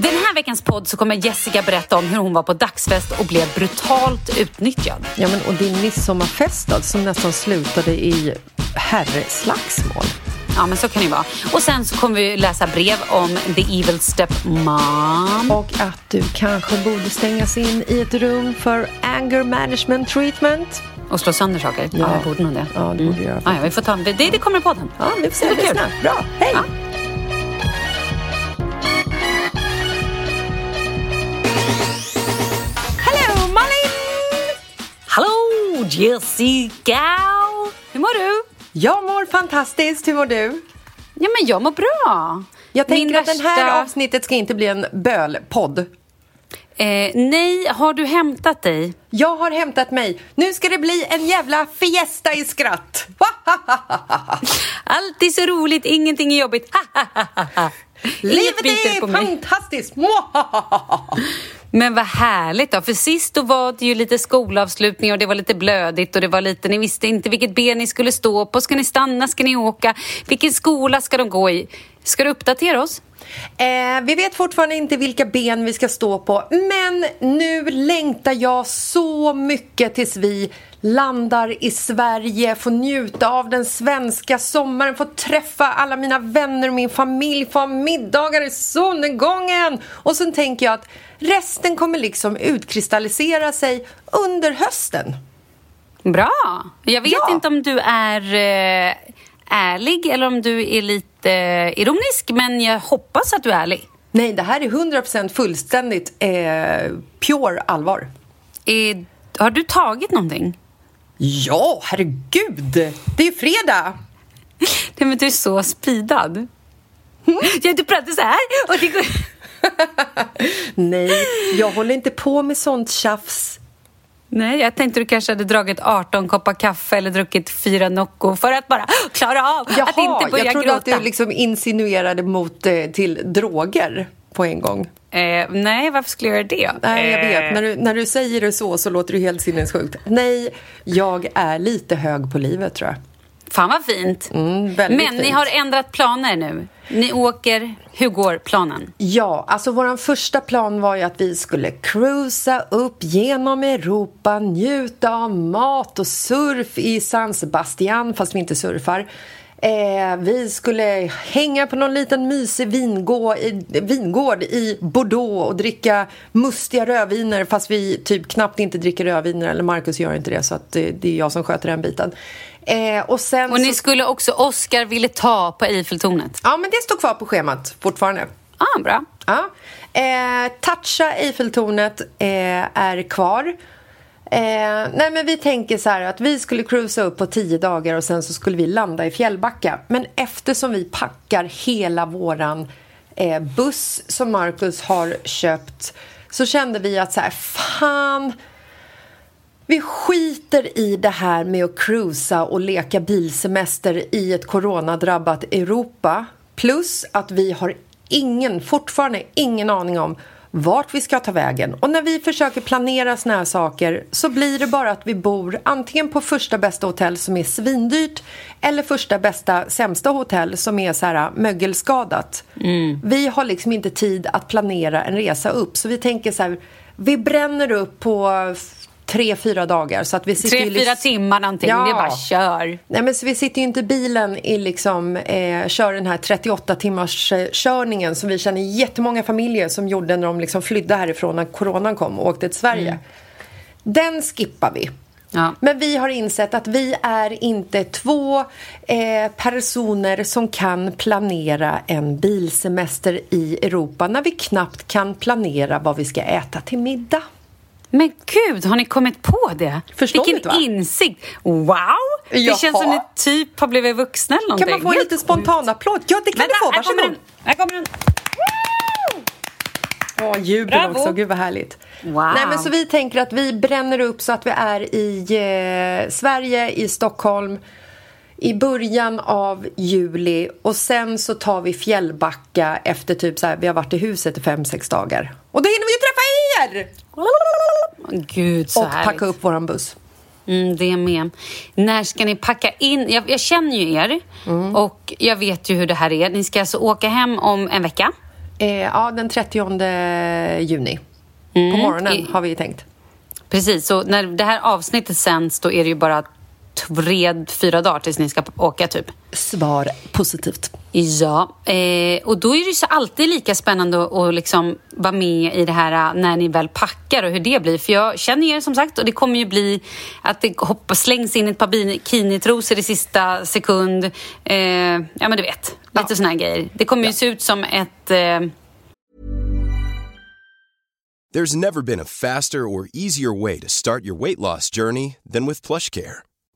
Den här veckans podd så kommer Jessica berätta om hur hon var på dagsfest och blev brutalt utnyttjad. Ja, men och din midsommarfest då, som nästan slutade i herrslagsmål. Ja, men så kan det vara. Och sen så kommer vi läsa brev om The Evil Stepmom. Och att du kanske borde stängas in i ett rum för anger management treatment. Och slå sönder saker. Ja, jag borde nog det. Ja, det borde du göra. Ja, ja, vi får ta det. Det kommer i podden. Ja, vi får se. Det blir kul. Bra, hej! Ja. Jessica! Hur mår du? Jag mår fantastiskt. Hur mår du? Ja, men jag mår bra. Jag tänker Min att det här avsnittet ska inte bli en bölpodd. Eh, nej, har du hämtat dig? Jag har hämtat mig. Nu ska det bli en jävla fiesta i skratt. Allt är så roligt, ingenting är jobbigt. Livet är fantastiskt. Men vad härligt då, för sist då var det ju lite skolavslutning och det var lite blödigt och det var lite, ni visste inte vilket ben ni skulle stå på. Ska ni stanna? Ska ni åka? Vilken skola ska de gå i? Ska du uppdatera oss? Eh, vi vet fortfarande inte vilka ben vi ska stå på men nu längtar jag så mycket tills vi landar i Sverige, får njuta av den svenska sommaren, får träffa alla mina vänner och min familj, få ha middagar i solnedgången. Och sen tänker jag att resten kommer liksom utkristallisera sig under hösten. Bra! Jag vet Ja. inte om du är eh, ärlig eller om du är lite eh, ironisk, men jag hoppas att du är ärlig. Nej, det här är 100% fullständigt eh, pure allvar. Eh, har du tagit någonting? Ja, herregud! Det är ju fredag! Nej, men du är så speedad. Ja, du pratar så här och det går... Nej, jag håller inte på med sånt tjafs. Nej, jag tänkte du kanske hade dragit 18 koppar kaffe eller druckit fyra Nocco för att bara klara av att inte börja jag trodde gråta. att du liksom insinuerade mot eh, till droger på en gång. eh, nej, varför skulle jag göra det? Nej, jag Eh, vet. När du, när du säger det så så låter det helt sinnessjukt. Nej, jag är lite hög på livet tror jag. Fan vad fint. Mm, Men ni fint. har ändrat planer nu. Ni åker... Hur går planen? Ja, alltså vår första plan var ju att vi skulle cruisa upp genom Europa, njuta av mat och surf i San Sebastian, fast vi inte surfar. Eh, vi skulle hänga på någon liten mysig vingård i, vingård i Bordeaux och dricka mustiga rödviner fast vi typ knappt inte dricker rödviner, eller Marcus gör inte det så att det, det är jag som sköter den biten. Eh, och sen Och ni så, skulle också... Oscar ville ta på Eiffeltornet. ja, men det står kvar på schemat fortfarande. Ah, bra. Ja. Eh, toucha Eiffeltornet eh, är kvar. Eh, nej men vi tänker så här att vi skulle cruisa upp på tio dagar och sen så skulle vi landa i Fjällbacka. Men eftersom vi packar hela våran eh, buss som Marcus har köpt så kände vi att så här, fan vi skiter i det här med att cruisa och leka bilsemester i ett coronadrabbat Europa. Plus att vi har ingen, fortfarande ingen aning om vart vi ska ta vägen. Och när vi försöker planera såna här saker så blir det bara att vi bor antingen på första bästa hotell som är svindyrt eller första bästa sämsta hotell som är så här mögelskadat. Vi har liksom inte tid att planera en resa upp så vi tänker så här, vi bränner upp på tre, fyra dagar. Så att vi sitter Tre, ju fyra timmar någonting. Ja. Det är bara kör. Nej, men så vi sitter ju inte i bilen i liksom, eh, kör den här 38 timmars eh, körningen som vi känner jättemånga familjer som gjorde när de liksom flydde härifrån när coronan kom och åkte till Sverige. Den skippar vi. Ja. Men vi har insett att vi är inte två eh, personer som kan planera en bilsemester i Europa när vi knappt kan planera vad vi ska äta till middag. Men gud, har ni kommit på det? Förståndigt, Vilken va? insikt! Wow! Det Jaha. känns som ni typ har blivit vuxna eller någonting. Kan man få en Helt liten spontan applåd? Ja, det kan Vänta, du få. Varsågod. Här kommer den. Åh, jubel Bravo. också. Gud vad härligt. Wow. Nej, men så vi tänker att vi bränner upp så att vi är i eh, Sverige, i Stockholm i början av juli och sen så tar vi Fjällbacka efter typ så här, vi har varit i huset i fem, sex dagar. Och då hinner vi ju träffa er! Gud, så Och härligt. packa upp våran buss. Mm, det med. När ska ni packa in? Jag, jag känner ju er Mm. och jag vet ju hur det här är. Ni ska alltså åka hem om en vecka. Eh, ja, den 30 juni. Mm. På morgonen I, har vi tänkt. Precis, så när det här avsnittet sänds då är det ju bara tre, fyra dagar tills ni ska åka typ. Svar positivt. Ja, eh, och då är det ju så alltid lika spännande att liksom vara med i det här äh, när ni väl packar och hur det blir. För jag känner er som sagt och det kommer ju bli att det hoppa, slängs in ett par bikinitrosor i sista sekund. Eh, ja men du vet, lite ja. såna här grejer. Det kommer ju se ut som ett... Eh... There's never been a faster or easier way to start your weight loss journey than with plush care.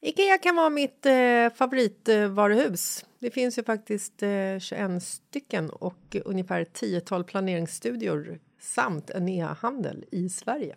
Ikea kan vara mitt eh, favoritvaruhus. det finns ju faktiskt eh, 21 stycken och ungefär 10-tal planeringsstudior samt en e-handel i Sverige.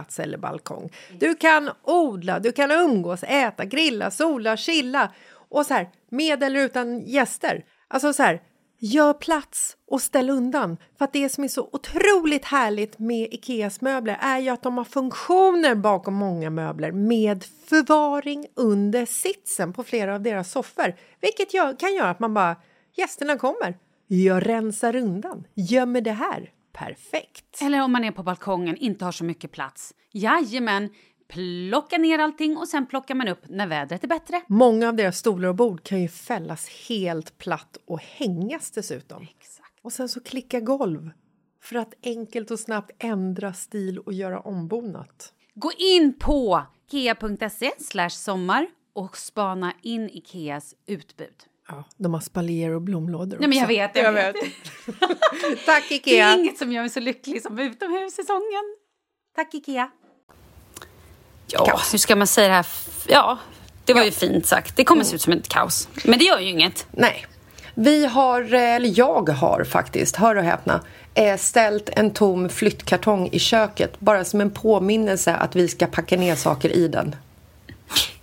eller balkong. Du kan odla, du kan umgås, äta, grilla, sola, chilla och så här med eller utan gäster. Alltså så här, Gör plats och ställ undan. För att det som är så otroligt härligt med Ikeas möbler är ju att de har funktioner bakom många möbler med förvaring under sitsen på flera av deras soffor. Vilket gör, kan göra att man bara, gästerna kommer, jag rensar undan, gömmer det här. Perfekt! Eller om man är på balkongen, inte har så mycket plats. Jajamän, plocka ner allting och sen plockar man upp när vädret är bättre. Många av deras stolar och bord kan ju fällas helt platt och hängas dessutom. Exakt. Och sen så klicka golv för att enkelt och snabbt ändra stil och göra ombonat. Gå in på ikea.se sommar och spana in Ikeas utbud. Ja, de har spaljer och blomlådor Nej, men jag vet, jag, jag vet. vet. Tack Ikea! Det är inget som gör mig så lycklig som utomhussäsongen. Tack Ikea! Ja, hur ska man säga det här? Ja, det var ja. ju fint sagt. Det kommer mm. se ut som ett kaos. Men det gör ju inget. Nej. Vi har, eh, eller jag har faktiskt, hör och häpna, eh, ställt en tom flyttkartong i köket bara som en påminnelse att vi ska packa ner saker i den.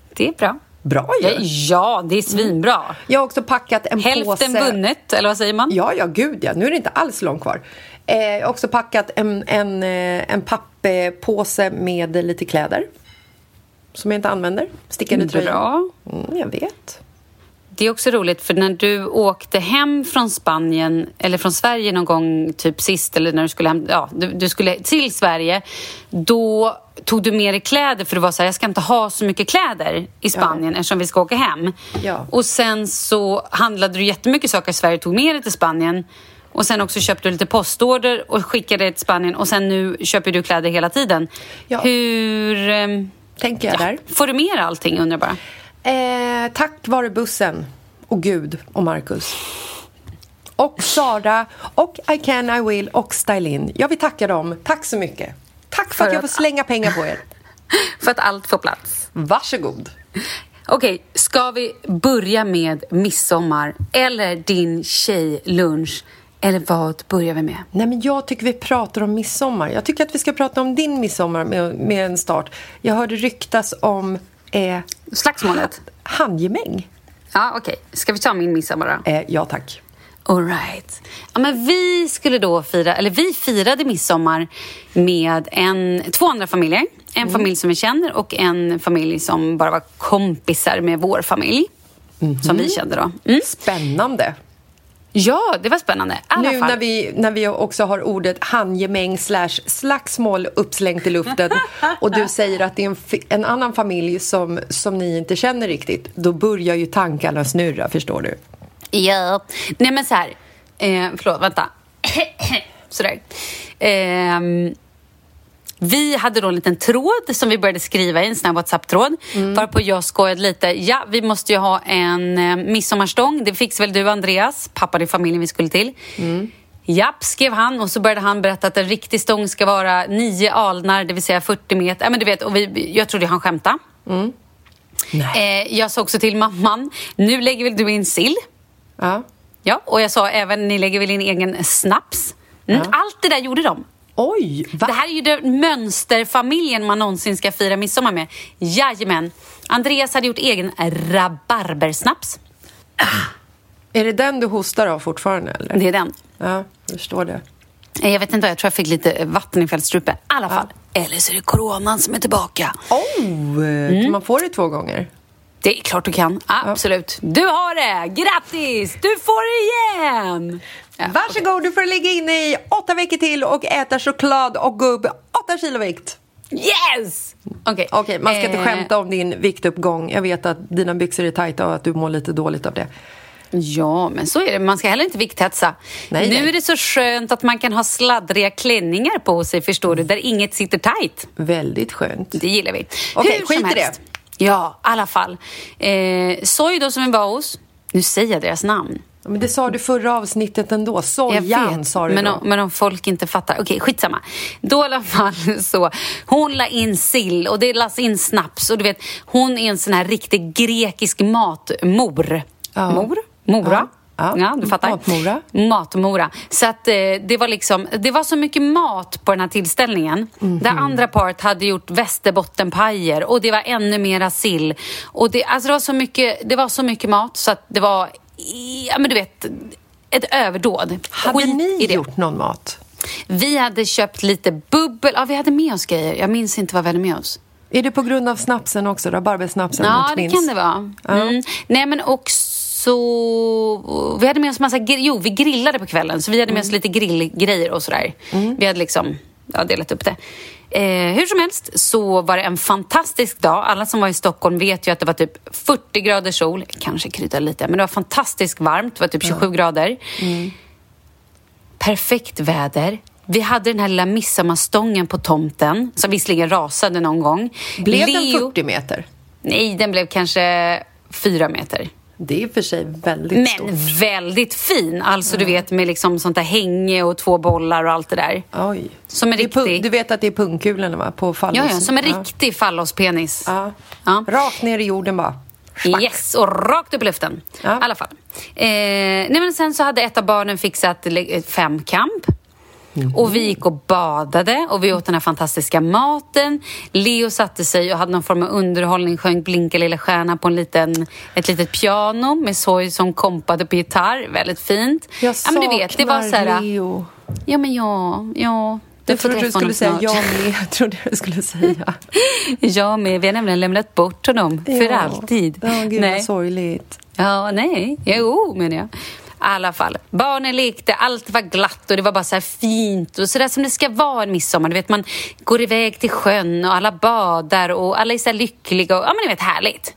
Det är bra. Bra ju! Ja, ja, det är svinbra. Mm. Jag har också packat en Hälften påse... Hälften vunnet, eller vad säger man? Ja, ja, gud ja. Nu är det inte alls långt kvar. Eh, jag har också packat en, en, en papppåse med lite kläder som jag inte använder. Stickade tröjor. Bra. Mm, jag vet. Det är också roligt för när du åkte hem från Spanien eller från Sverige någon gång typ sist eller när du skulle hem, ja, du, du skulle till Sverige då tog du med dig kläder för du var så här, jag ska inte ha så mycket kläder i Spanien ja. eftersom vi ska åka hem. Ja. Och sen så handlade du jättemycket saker i Sverige och tog med dig till Spanien Och sen också köpte du lite postorder och skickade till Spanien och sen nu köper du kläder hela tiden. Ja. Hur... ehm, Tänker jag där. Får du med allting undrar bara? Eh, tack vare bussen och Gud och Marcus. Och Sara och I can, I will och Stylin. Jag vill tacka dem. Tack så mycket. Tack för, För att jag får slänga pengar på er. För att allt får plats. Varsågod. Okej, ska vi börja med midsommar eller din tjejlunch? Eller vad börjar vi med? Nej, men jag tycker vi pratar om midsommar. Jag tycker att vi ska prata om din midsommar med, med en start. Jag hörde ryktas om eh, Slagsmålet? handgemäng. Ja, okej. Ska vi ta min midsommar då? Eh, ja, tack. All right. Ja, men vi skulle då fira, eller vi firade midsommar med en, två andra familjer. En familj som vi känner och en familj som bara var kompisar med vår familj. Som vi kände då. Mm. Spännande. Ja, det var spännande. Alla Nu fall. när vi, när vi också har ordet handgemäng slash slagsmål uppslängt i luften och du säger att det är en, en annan familj som, som ni inte känner riktigt, då börjar ju tankarna snurra, förstår du? Ja. Nej men så här. Eh, förlåt, vänta. Sådär. Ehm, vi hade då en liten tråd som vi började skriva i, en sån här WhatsApp-tråd. Varpå jag skojade lite. Ja, vi måste ju ha en eh, midsommarstång. Det fixar väl du, Andreas? Pappan i familjen vi skulle till. Japp, skrev han och så började han berätta att en riktig stång ska vara nio alnar, det vill säga 40 meter. Ja, men du vet, och vi, jag trodde han skämtade. Eh, jag sa också till mamman, nu lägger väl du in sill? Ja. Ja, och jag sa även ni lägger väl in egen snaps? Mm, Allt det där gjorde de. Oj, va? Det här är ju den mönsterfamiljen man någonsin ska fira midsommar med. Jajamän. Andreas hade gjort egen rabarbersnaps. Är det den du hostar av fortfarande? Eller? Det är den. Ja, jag förstår det. Eh, Jag vet inte, jag tror jag fick lite vatten i fältstrupe. I alla fall. Eller så är det coronan som är tillbaka. Oh, Mm. man få det två gånger? Det är klart du kan. Absolut. Du har det! Grattis! Du får det igen! Ja, Varsågod, du får ligga inne i åtta veckor till och äta choklad och gubb åtta kilo vikt. Yes! Okej. Okej, man ska inte Eh, skämta om din viktuppgång. Jag vet att dina byxor är tajta och att du mår lite dåligt av det. Ja, men så är det. Man ska heller inte vikthetsa. Nej, nu nej. är det så skönt att man kan ha sladdriga klänningar på sig, förstår du, där inget sitter tight. Väldigt skönt. Det gillar vi. Okej, som skit i helst. Ja, i alla fall. Eh, Soy då som vi var hos, nu säger jag deras namn. Men det sa du förra avsnittet ändå. Sojan sa du men då. om, men om folk inte fattar. Okej, skitsamma. Då i alla fall så, hon la in sill och det lades in snaps och du vet, hon är en sån här riktig grekisk matmor. Ja. Mor? Mora? Ja, ja. du fattar. Matmora. Matmora. Så att eh, det var liksom, det var så mycket mat på den här tillställningen. Mhm. Det andra paret hade gjort västerbottenpajer och det var ännu mera sill. Och det, alltså det, var så mycket, det var så mycket mat så att det var, ja men du vet, ett överdåd. Hade Skit ni gjort någon mat? Vi hade köpt lite bubbel. Ja, vi hade med oss grejer. Jag minns inte vad vi hade med oss. Är det på grund av snapsen också? Rabarbersnapsen? Ja, det kan det vara. Mm. Nej, men också... Vi hade med oss massa... Jo, vi grillade på kvällen, så vi hade med oss lite grillgrejer och sådär. Vi hade liksom ja, delat upp det. Eh, hur som helst så var det en fantastisk dag. Alla som var i Stockholm vet ju att det var typ 40 grader sol. Kanske kryddade lite, men det var fantastiskt varmt. Det var typ 27 grader. Perfekt väder. Vi hade den här lilla midsommarstången på tomten som visserligen rasade någon gång. Blev den Leo- 40 meter? Nej, den blev kanske fyra meter. Det är i och för sig väldigt Men stort. väldigt fin. Alltså du vet med liksom sånt där hänge och två bollar och allt det där. Oj. Som en riktig... Du vet att det är pungkulorna va? På fallos. Ja, ja, som en Ja. riktig fallospenis. Ja. Ja. Rakt ner i jorden bara. Schmack. Yes, och rakt upp i luften. Ja. I alla fall. Eh, nej, men sen så hade ett av barnen fixat femkamp. Mhm. Och vi gick och badade och vi åt den här fantastiska maten. Leo satte sig och hade någon form av underhållning, sjöng Blinka lilla stjärna på en liten, ett litet piano med Soy som kompade på gitarr. Väldigt fint. Jag ja, men du vet, det var så här, Leo. Ja, men ja, ja. Du Jag trodde du skulle säga jag med. Jag trodde du skulle säga. Jag med. Vi har nämligen lämnat bort honom för Ja. alltid. Ja, gud Nej. vad sorgligt. Ja, nej. Jo, menar jag. I alla fall. Barnen lekte, allt var glatt och det var bara så här fint och så där som det ska vara en midsommar. Du vet, man går iväg till sjön och alla badar och alla är så här lyckliga och ja, men ni vet, härligt.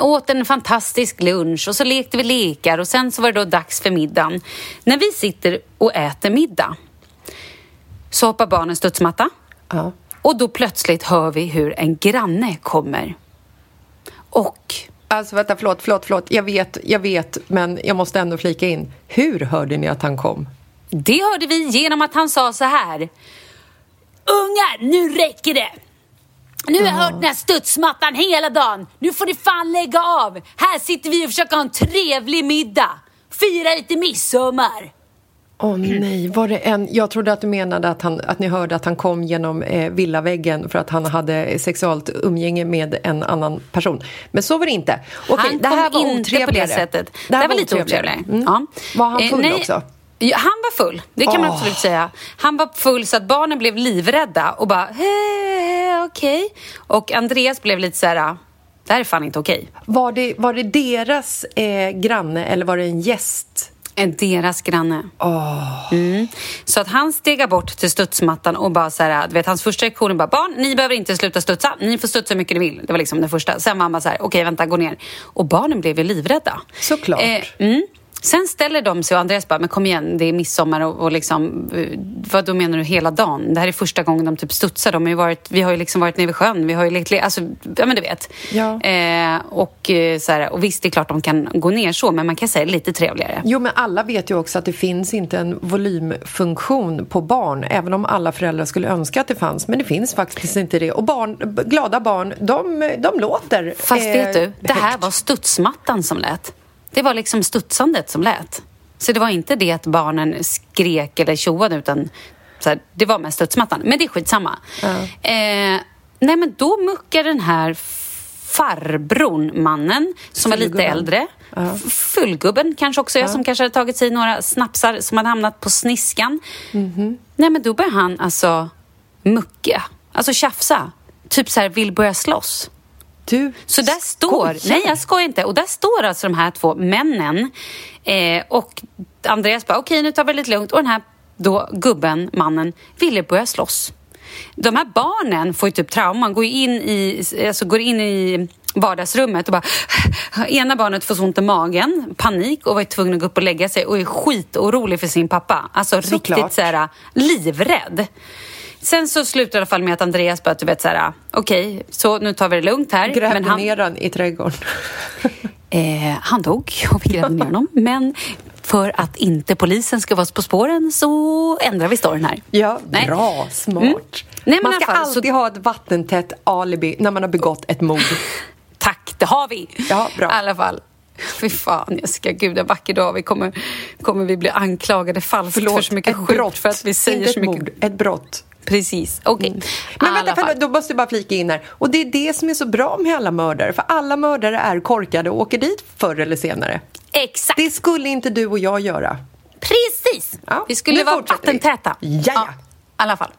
åt en fantastisk lunch och så lekte vi lekar och sen så var det då dags för middagen. När vi sitter och äter middag så hoppar barnen studsmatta Ja. och då plötsligt hör vi hur en granne kommer. Och Alltså vänta, förlåt, förlåt, förlåt. Jag vet, jag vet, men jag måste ändå flika in. Hur hörde ni att han kom? det hörde vi genom att han sa så här. Ungar, nu räcker det! Nu har jag hört den här studsmattan hela dagen. Nu får ni fan lägga av. Här sitter vi och försöker ha en trevlig middag. Fira lite midsommar. Åh nej, var det en... Jag trodde att du menade att, han, att ni hörde att han kom genom eh, villaväggen för att han hade sexualt umgänge med en annan person. Men så var det inte. Okej, han det här kom var inte på det otrevligare. sättet. Det, här var lite otrevligare. Mm. Ja. Var han Eh, full nej, också? Ja, han var full, det kan man Åh. absolut säga. Han var full så att barnen blev livrädda och bara "Eh, okej. Och Andreas blev lite så här, det här är fan inte okej. Var det, var det deras eh, granne eller var det en gäst? En deras granne. Mm. Så att han stegar bort till studsmattan och bara så här, du vet hans första reaktion bara barn, ni behöver inte sluta studsa, ni får studsa hur mycket ni vill. Det var liksom den första. Sen var han bara så här, okej vänta, gå ner. Och barnen blev ju livrädda. Såklart. mm. Sen ställer de sig och Andreas bara, men kom igen, det är midsommar och, och liksom, eh, vad då menar du hela dagen? Det här är första gången de typ studsar. De har varit, vi har ju liksom varit nere vid sjön, vi har ju lekt, le- alltså, ja men du vet. Ja. Eh, och, eh, så här, och visst, det är klart de kan gå ner så, men man kan säga lite trevligare. Jo, men alla vet ju också att det finns inte en volymfunktion på barn, även om alla föräldrar skulle önska att det fanns. Men det finns faktiskt inte det. Och barn, glada barn, de, de låter Fast eh, vet du, det här var studsmattan som lät. Det var liksom studsandet som lät. Så det var inte det att barnen skrek eller tjoade utan så här, det var med studsmattan. Men det är skitsamma. Eh, nej men då muckar den här farbrorn, mannen, som var lite äldre. F- Fullgubben kanske också är, som kanske hade tagit sig några snapsar som hade hamnat på sniskan. Mhm. Nej men då börjar han alltså mucka, alltså tjafsa. Typ så här, vill börja slåss. Du Så där står, skojar. nej jag skojar inte, och där står alltså de här två männen eh, och Andreas bara okej nu tar vi det lite lugnt och den här då gubben, mannen, ville börja slåss. De här barnen får ju typ trauma, går in i, alltså går in i vardagsrummet och bara ena barnet får så ont i magen, panik och var tvungen att gå upp och lägga sig och är skitorolig för sin pappa. Alltså Såklart. riktigt så här livrädd. Sen så slutar det i alla fall med att Andreas bara, du vet så här, okej, så nu tar vi det lugnt här. grävde Men han, ner den i trädgården. Eh, han dog och vi grävde ner honom. Men för att inte polisen ska vara på spåren så ändrar vi storyn här. Ja, Nej. bra, smart. Mm. Nej, men man ska fall, så- alltid ha ett vattentätt alibi när man har begått ett mord. Tack, det har vi! Ja, bra. I alla fall. Fy fan Jessica, gud en vacker dag vi kommer, kommer vi bli anklagade falskt för så mycket brott. för att vi säger Inte så ett mycket. mord, ett brott. Precis, okej. Men I alla vänta, fall. då måste jag bara flika in här. Och det är det som är så bra med alla mördare. För alla mördare är korkade och åker dit förr eller senare. Exakt, Det skulle inte du och jag göra. precis! Ja, vi skulle vara vi. vattentäta. Jaja. I alla fall.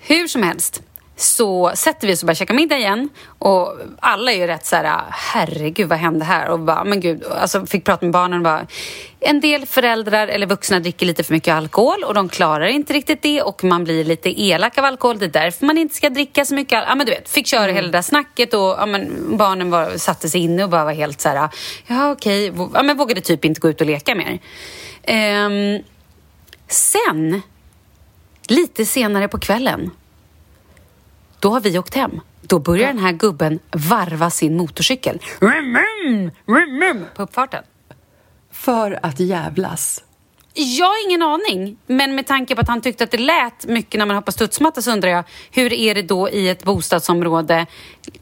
Hur som helst så sätter vi oss och börjar käka middag igen och alla är ju rätt så här, herregud vad hände här? Och bara, men gud, alltså fick prata med barnen och bara, en del föräldrar eller vuxna dricker lite för mycket alkohol och de klarar inte riktigt det och man blir lite elak av alkohol, det är därför man inte ska dricka så mycket. Ja men du vet, fick köra hela det där snacket och ja, men, barnen var, satte sig inne och bara var helt så här, ja okej, ja, men vågade typ inte gå ut och leka mer. Ehm, sen, lite senare på kvällen, då har vi åkt hem. Då börjar den här gubben varva sin motorcykel. På uppfarten. För att jävlas. Jag har ingen aning, men med tanke på att han tyckte att det lät mycket när man hoppar studsmatta så undrar jag hur är det då i ett bostadsområde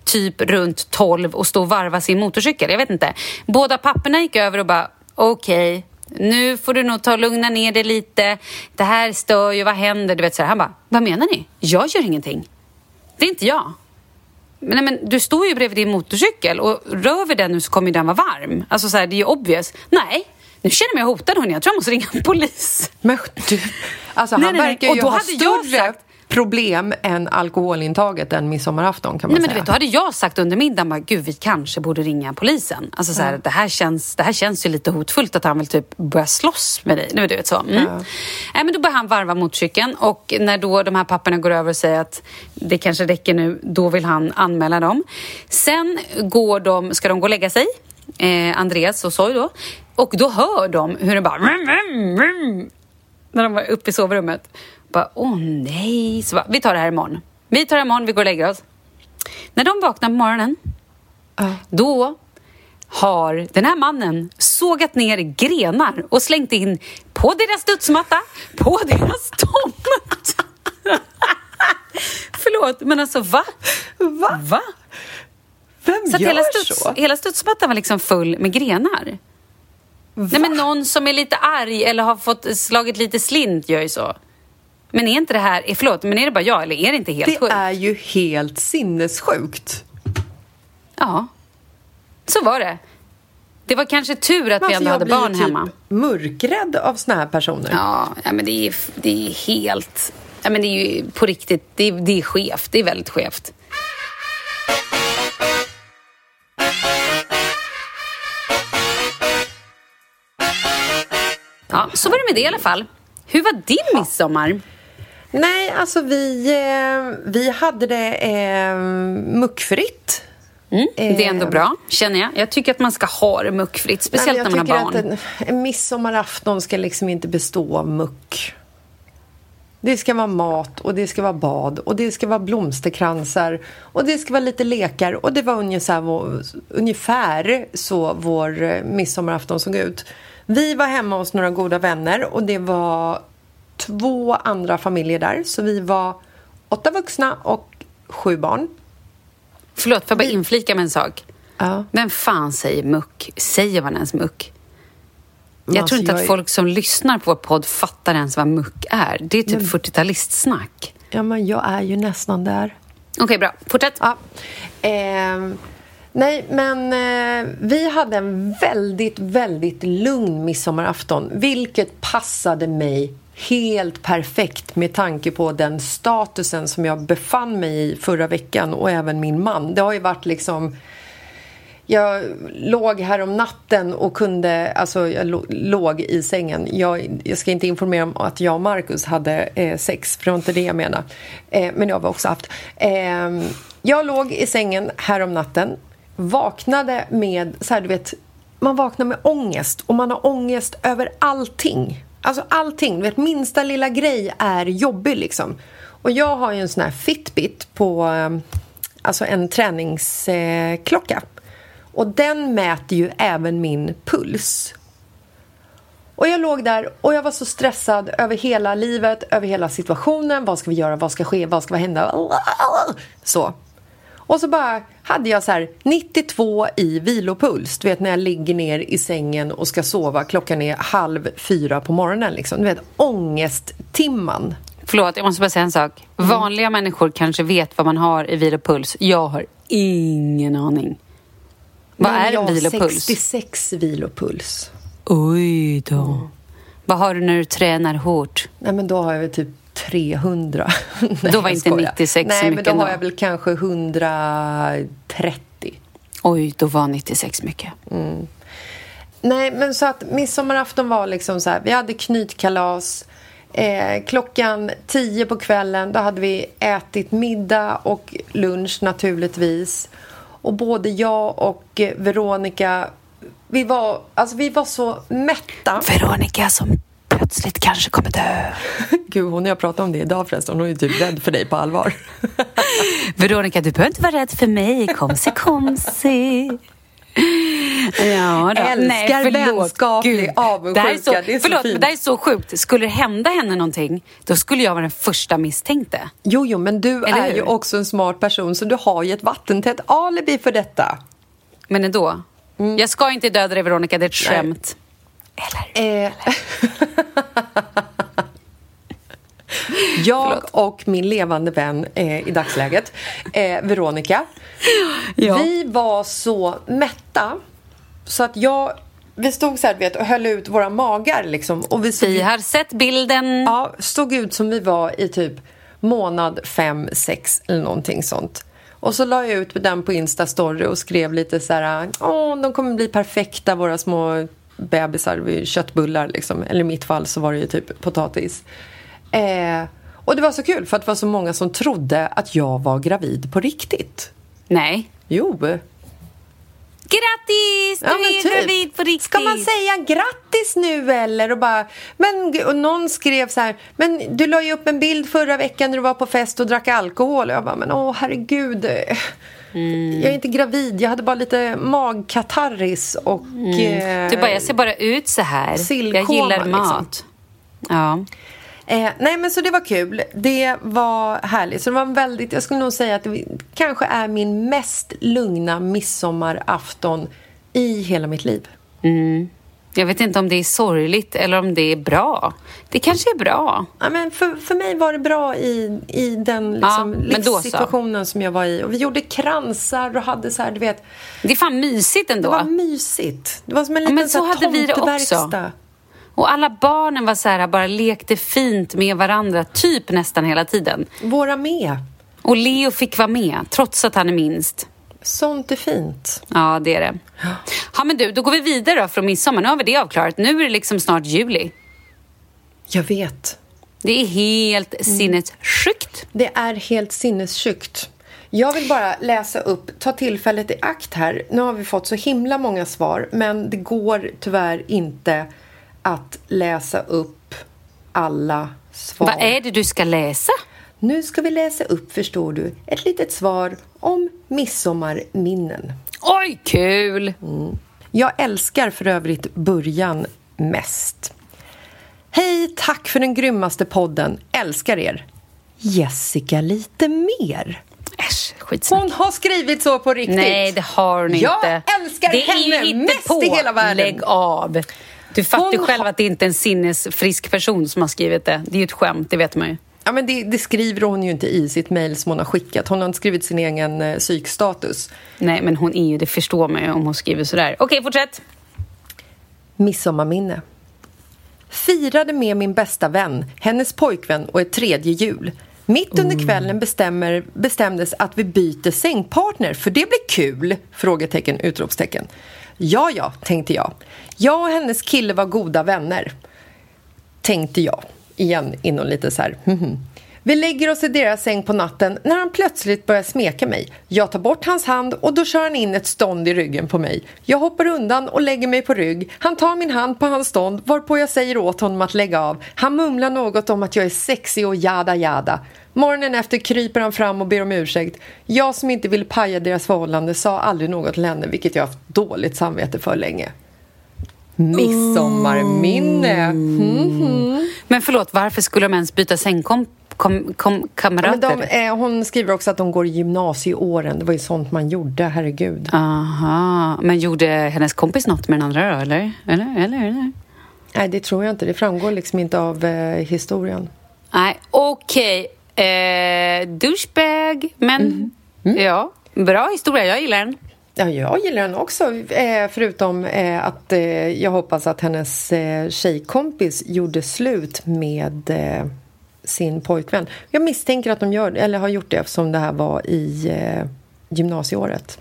typ runt 12 och stå och varva sin motorcykel? Jag vet inte. Båda papporna gick över och bara okej, nu får du nog ta och lugna ner dig lite. Det här stör ju, vad händer? Du vet så här. Han bara, vad menar ni? Jag gör ingenting. Det är inte jag. Men, nej, men du står ju bredvid din motorcykel och rör vi den nu så kommer den vara varm. Alltså så här, det är ju obvious. Nej, nu känner jag mig hotad hörni. Jag tror jag måste ringa en polis. Men du, alltså Nej, han nej, verkar Och ju då ha större sagt- problem än alkoholintaget den midsommarafton kan man Nej, men säga. du vet, då hade jag sagt under middagen gud vi kanske borde ringa polisen. Alltså så här, det, här känns, det här känns ju lite hotfullt att han vill typ börja slåss med dig. Men du vet så. Mm. Nej, men då börjar han varva motorcykeln och när då de här papporna går över och säger att det kanske räcker nu, då vill han anmäla dem. Sen går de, ska de gå och lägga sig, eh, Andreas och Soy då, och då hör de hur det bara när de var uppe i sovrummet. Bara, åh nej. Så bara, vi tar det här imorgon. Vi tar det här imorgon, vi går och lägger oss. När de vaknar på morgonen, då har den här mannen sågat ner grenar och slängt in på deras studsmatta, på deras tomt. Förlåt, men alltså va? Va? Va? Vem Så gör hela, studs, så? hela studsmattan var liksom full med grenar. Nej, men någon som är lite arg eller har fått slagit lite slint gör ju så. Men är inte det här, förlåt, men är det bara jag eller är det inte helt Det sjukt? är ju helt sinnessjukt. Ja, så var det. Det var kanske tur att vi Alltså, ändå jag hade blir barn typ hemma. mörkrädd av såna här personer. Ja, ja, men det är, det är helt... Ja, men det är ju på riktigt, det är, det är skevt. Det är väldigt skevt. Ja, så var det med det i alla fall. Hur var din midsommar? Nej, alltså vi, eh, vi hade det eh, muckfritt. Mm, det är ändå Eh, bra, känner jag. Jag tycker att man ska ha det muckfritt, speciellt när man jag har tycker barn. Att en, en midsommarafton ska liksom inte bestå av muck. Det ska vara mat och det ska vara bad och det ska vara blomsterkransar och det ska vara lite lekar och det var ungefär, vår, ungefär så vår eh, midsommarafton såg ut. Vi var hemma hos några goda vänner och det var två andra familjer där så vi var åtta vuxna och sju barn. Förlåt, får jag bara inflika med en sak? Ja. Vem fan säger muck? Säger man ens muck? Jag Alltså, tror inte att är- folk som lyssnar på vår podd fattar ens vad muck är. Det är typ 40-talistsnack. Ja, men jag är ju nästan där. Okej, bra. Fortsätt. Ja. Ehm, nej, men eh, vi hade en väldigt, väldigt lugn midsommarafton vilket passade mig helt perfekt med tanke på den statusen som jag befann mig i förra veckan och även min man. Det har ju varit liksom jag låg här om natten och kunde, alltså jag låg i sängen. Jag, jag ska inte informera om att jag och Marcus hade eh, sex, för det var inte det jag menade. Eh, men det har vi också haft. Eh, jag låg i sängen här om natten, vaknade med, så här du vet, man vaknar med ångest och man har ångest över allting. Alltså allting, du vet minsta lilla grej är jobbig liksom. Och jag har ju en sån här Fitbit på, ehm, alltså en träningsklocka. Och den mäter ju även min puls. Och jag låg där och jag var så stressad över hela livet, över hela situationen. Vad ska vi göra? Vad ska ske? Vad ska hända? Så. Och så bara hade jag så här 92 i vilopuls. Du vet när jag ligger ner i sängen och ska sova. Klockan är halv fyra på morgonen. Liksom. Du vet ångesttimman. Förlåt, jag måste bara säga en sak. Mm. Vanliga människor kanske vet vad man har i vilopuls. Jag har ingen aning. Vad Men är jag en vilopuls? 66 vilopuls. Oj då. Vad har du när du tränar hårt? Nej men då har jag väl typ 300. Nej, Då var inte skojar. 96 så Nej men mycket då har ändå. jag väl kanske 130. Oj, då var 96 mycket. Nej men så att midsommarafton var liksom så här. Vi hade knytkalas. Eh, klockan 10 på kvällen då hade vi ätit middag och lunch naturligtvis. Och både jag och Veronica vi var, alltså vi var så mätta. Veronica som plötsligt kanske kommer dö. Gud, hon och jag pratade om det idag förresten. Hon är typ rädd för dig på allvar. Veronica, du behöver inte vara rädd för mig. Komsi, komsi. Ja, då. Älskar vänskaplig avundsjuka. Det här är så, Det är så förlåt, fint. men det här är så sjukt. Skulle det hända henne någonting, då skulle jag vara den första misstänkte. Jo, jo, men du Eller är hur? ju också en smart person så du har ju ett vattentätt alibi för detta. Men ändå. Jag ska inte döda dig, Veronica. Det är ett skämt. Eller? Eh, jag och min levande vän eh, i dagsläget, eh, Veronica, Ja. vi var så mätta så att jag... Vi stod så här, vet, och höll ut våra magar liksom. Och vi såg, Vi har sett bilden. ja, stod ut som vi var i typ månad fem, sex eller någonting sånt. Och så la jag ut den på Insta-story och skrev lite så här, åh, de kommer bli perfekta, våra små bebisar, köttbullar liksom. Eller i mitt fall så var det ju typ potatis. Eh, och det var så kul för att det var så många som trodde att jag var gravid på riktigt. Nej. Jo. Grattis! Du Ja, men är typ. gravid på riktigt. Ska man säga grattis nu eller? Och, bara, men, och någon skrev så här, men du la ju upp en bild förra veckan när du var på fest och drack alkohol. Och jag bara, men åh herregud. Mm. Jag är inte gravid, jag hade bara lite magkatarris och... eh, Du bara, jag ser bara ut så här. Sillkoma, jag gillar liksom. mat. Ja. Eh, nej men så det var kul. Det var härligt. Så det var väldigt, jag skulle nog säga att det kanske är min mest lugna midsommarafton i hela mitt liv. Jag vet inte om det är sorgligt eller om det är bra. Det kanske är bra. Ja, men för, för mig var det bra i, i den liksom, Ja, livssituationen som jag var i. Och vi gjorde kransar och hade så här, du vet, Det är fan mysigt det ändå. var mysigt. Det var som en Ja, liten men så så här hade vi det också. Och alla barnen var så här, bara lekte fint med varandra, typ nästan hela tiden. Våra med. Och Leo fick vara med, trots att han är minst. Sånt är fint. Ja, det är det. Ja, men du, då går vi vidare då från midsommar. Nu har vi det avklarat. Nu är det liksom snart juli. Jag vet. Det är helt Mm. sinnessjukt. Det är helt sinnessjukt. Jag vill bara läsa upp, ta tillfället i akt här. Nu har vi fått så himla många svar, men det går tyvärr inte att läsa upp alla svar. Vad är det du ska läsa? Nu ska vi läsa upp, förstår du, ett litet svar om midsommarminnen. Oj, kul! Jag älskar för övrigt början mest. Hej, tack för den grymmaste podden. Älskar er. Jessica lite mer. Äsch, skitsnack. Hon har skrivit så på riktigt. Nej, det har hon Jag inte. älskar det henne mest hittepå. i hela världen. Lägg av. Du fattar Hon själv att det inte är en sinnesfrisk person som har skrivit det. Det är ju ett skämt, det vet man ju. Ja, men det, det skriver hon ju inte i sitt mejl som hon har skickat. Hon har inte skrivit sin egen eh, psykstatus. Nej, men hon är ju, det förstår man ju om hon skriver sådär. Okej, fortsätt. Midsommarminne. Firade med min bästa vän, hennes pojkvän och ett tredje jul. Mitt under kvällen bestämmer, bestämdes att vi byter sängpartner för det blir kul! Frågetecken, utropstecken. Ja, ja, tänkte jag. Jag och hennes kille var goda vänner. Tänkte jag. Igen inom lite så här. Mhm. Vi lägger oss i deras säng på natten när han plötsligt börjar smeka mig. Jag tar bort hans hand och då kör han in ett stånd i ryggen på mig. Jag hoppar undan och lägger mig på rygg. Han tar min hand på hans stånd varpå jag säger åt honom att lägga av. Han mumlar något om att jag är sexig och jada jada. Morgonen efter kryper han fram och ber om ursäkt. Jag som inte vill paja deras förhållande sa aldrig något till henne vilket jag haft dåligt samvete för länge. Midsommarminne. Mhm. Men förlåt, varför skulle de ens byta. Kom, kom, Ja, kamrater? men de, eh, hon skriver också att de går i gymnasieåren. Det var ju sånt man gjorde, herregud. Aha, men gjorde hennes kompis något med den andra då, eller? Eller, eller, eller? Nej, det tror jag inte. Det framgår liksom inte av eh, historien. Nej, okej. Eh, douchebag, men Mm. ja, bra historia. Jag gillar den. Ja, jag gillar den också. Eh, förutom eh, att eh, jag hoppas att hennes tjejkompis gjorde slut med sin pojkvän. Jag misstänker att de gör, eller har gjort det eftersom det här var i gymnasieåret.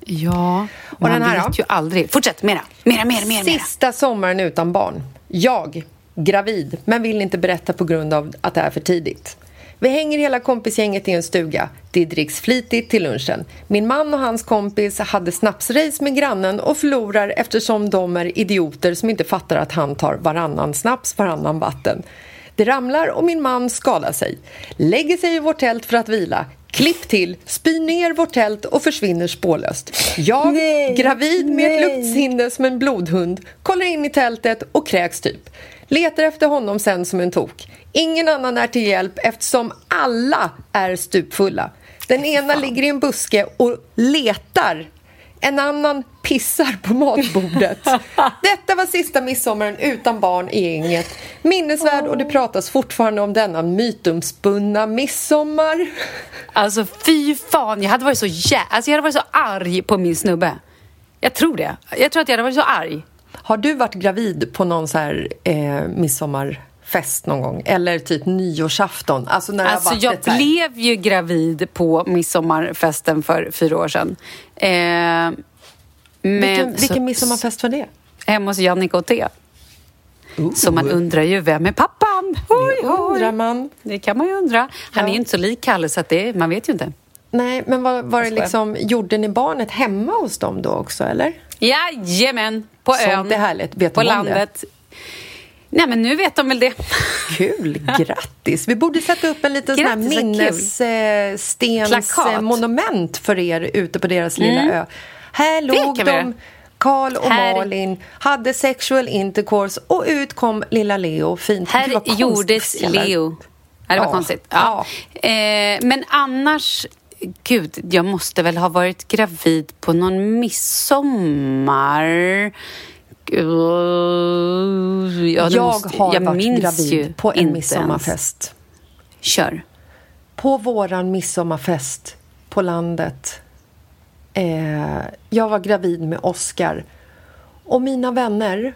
Ja, Och man den här vet då? ju aldrig. Fortsätt. Mera, mera, mera. mera. Sista sommaren utan barn. Jag, gravid, men vill inte berätta på grund av att det är för tidigt. Vi hänger hela kompisgänget i en stuga. Det dricks flitigt till lunchen. Min man och hans kompis hade snapsrace med grannen och förlorar eftersom de är idioter som inte fattar att han tar varannan snaps, varannan vatten. Det ramlar och min man skadar sig. Lägger sig i vårt tält för att vila. Klipp till, spyr ner vårt tält och försvinner spårlöst. Jag, gravid med ett luktsinne som en blodhund, kollar in i tältet och kräks typ. Letar efter honom sen som en tok. Ingen annan är till hjälp eftersom alla är stupfulla. Den ena ligger i en buske och letar. En annan pissar på matbordet. Detta var sista midsommaren utan barn i gänget. Minnesvärd och det pratas fortfarande om denna mytomspunna midsommar. Alltså fy fan, jag hade varit så jä... alltså, jag hade varit så arg på min snubbe. Jag tror det. Jag tror att jag hade varit så arg. Har du varit gravid på någon så här eh, fest någon gång. Eller typ nyårsafton. Alltså, när Alltså jag så här- blev ju gravid på midsommarfesten för fyra år sedan. Eh, men Vilken, så- vilken midsommarfest var det? Hemma hos Jannica och Thea. Så man undrar ju, vem är pappan? Oj, Det undrar man. Det kan man ju undra. Han Ja. är ju inte så lik Kalle, så att det, man vet ju inte. Nej, men var, var det liksom, gjorde ni barnet hemma hos dem då också, eller? Jajamän, på Sånt ön. är härligt. Vet på de om det? Nej, men nu vet de väl det. Kul, grattis! Vi borde sätta upp en liten sån Grattis. Plakat. minnesstensmonument för er ute på deras lilla ö. Här Mm. Låg de. Karl och Här- Malin, hade sexual intercourse och ut kom lilla Leo. Fint. Här konstigt gjordes. Leo. Ja, det var Ja. konstigt. Ja. Eh, men annars... Gud, jag måste väl ha varit gravid på någon midsommar. Ja, Jag måste- har jag varit gravid på en midsommarfest. ens. Kör. På våran midsommarfest på landet. Eh, jag var gravid med Oscar. Och mina vänner,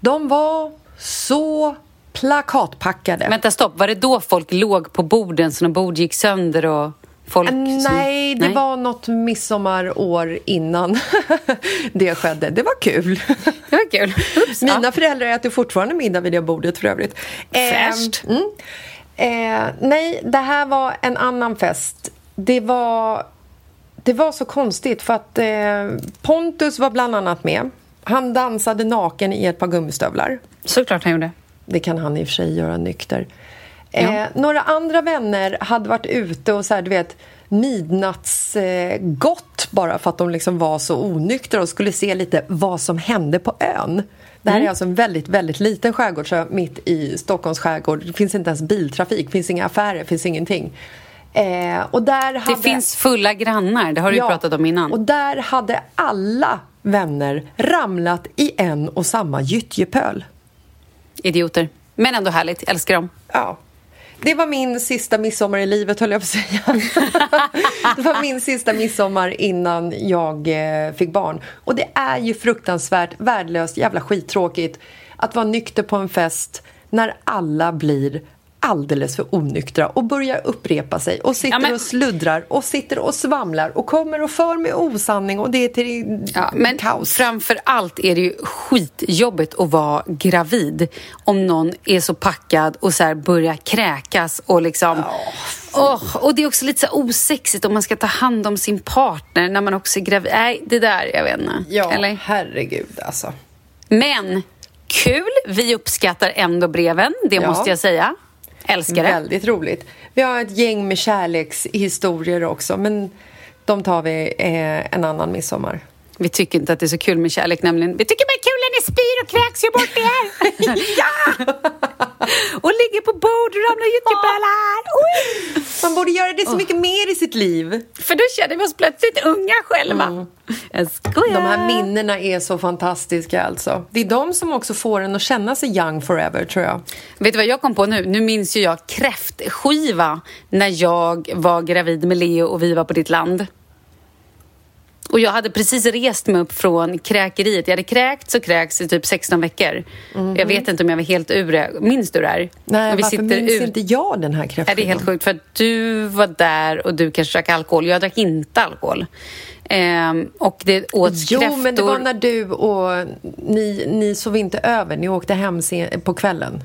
de var så plakatpackade. Vänta, stopp. Var det då folk låg på borden så när bord gick sönder och folk... Nej, det var något midsommarår innan det skedde. Det var kul. Det var kul. Oops, Mina ja. föräldrar äter fortfarande middag vid det bordet för övrigt. Fräscht. Eh, mm. eh, nej, det här var en annan fest. Det var, det var så konstigt för att eh, Pontus var bland annat med. Han dansade naken i ett par gummistövlar. Såklart han gjorde. Det kan han i och för sig göra nykter. Ja. Eh, några andra vänner hade varit ute och så här, du vet midnattsgott eh, bara för att de liksom var så onyktra och skulle se lite vad som hände på ön. Det här är alltså en väldigt, väldigt liten skärgårdsö mitt i Stockholms skärgård. Det finns inte ens biltrafik, det finns inga affärer, det finns ingenting. Eh, och där Det hade... finns fulla grannar, det har du ju pratat om innan. Och där hade alla vänner ramlat i en och samma gyttjepöl. Idioter. Men ändå härligt, älskar dem. Ja. Det var min sista midsommar i livet, höll jag på att säga. det var min sista midsommar innan jag eh, fick barn. Och det är ju fruktansvärt värdelöst, jävla skittråkigt att vara nykter på en fest när alla blir alldeles för onyktra och börjar upprepa sig och sitter Ja, men- och sluddrar och sitter och svamlar och kommer och för med osanning och det är till Ja, men kaos. framför allt är det ju skitjobbigt att vara gravid om någon är så packad och så börjar kräkas och liksom... Åh, och det är också lite så osexigt om man ska ta hand om sin partner när man också är gravid. Nej, det där, jag vet inte. Ja, Eller? herregud alltså. Men kul! Vi uppskattar ändå breven, det Ja. måste jag säga. Älskar det. Väldigt roligt. Vi har ett gäng med kärlekshistorier också, men de tar vi eh, en annan midsommar. Vi tycker inte att det är så kul med kärlek nämligen. Vi tycker ni spyr och kräks ju bort er! ja! och ligger på bord och ramlar gyttjebölar! Oj! Man borde göra det så mycket mer i sitt liv. För då känner vi oss plötsligt unga själva. Jag skojar. De här minnena är så fantastiska alltså. Det är de som också får en att känna sig young forever, tror jag. Vet du vad jag kom på nu? Nu minns ju jag kräftskiva när jag var gravid med Leo och vi var på ditt land. Och jag hade precis rest mig upp från kräkeriet. Jag hade kräkts och kräkts i typ 16 veckor. Jag vet inte om jag var helt ur det. Minns du det här? Nej, vi varför minns ut- inte jag den här kräftskivan? det är helt sjukt för att du var där och du kanske drack alkohol. Jag drack inte alkohol. Ehm, och det åts Jo, kräftor. men det var när du och ni, ni sov inte över. Ni åkte hem sen, på kvällen.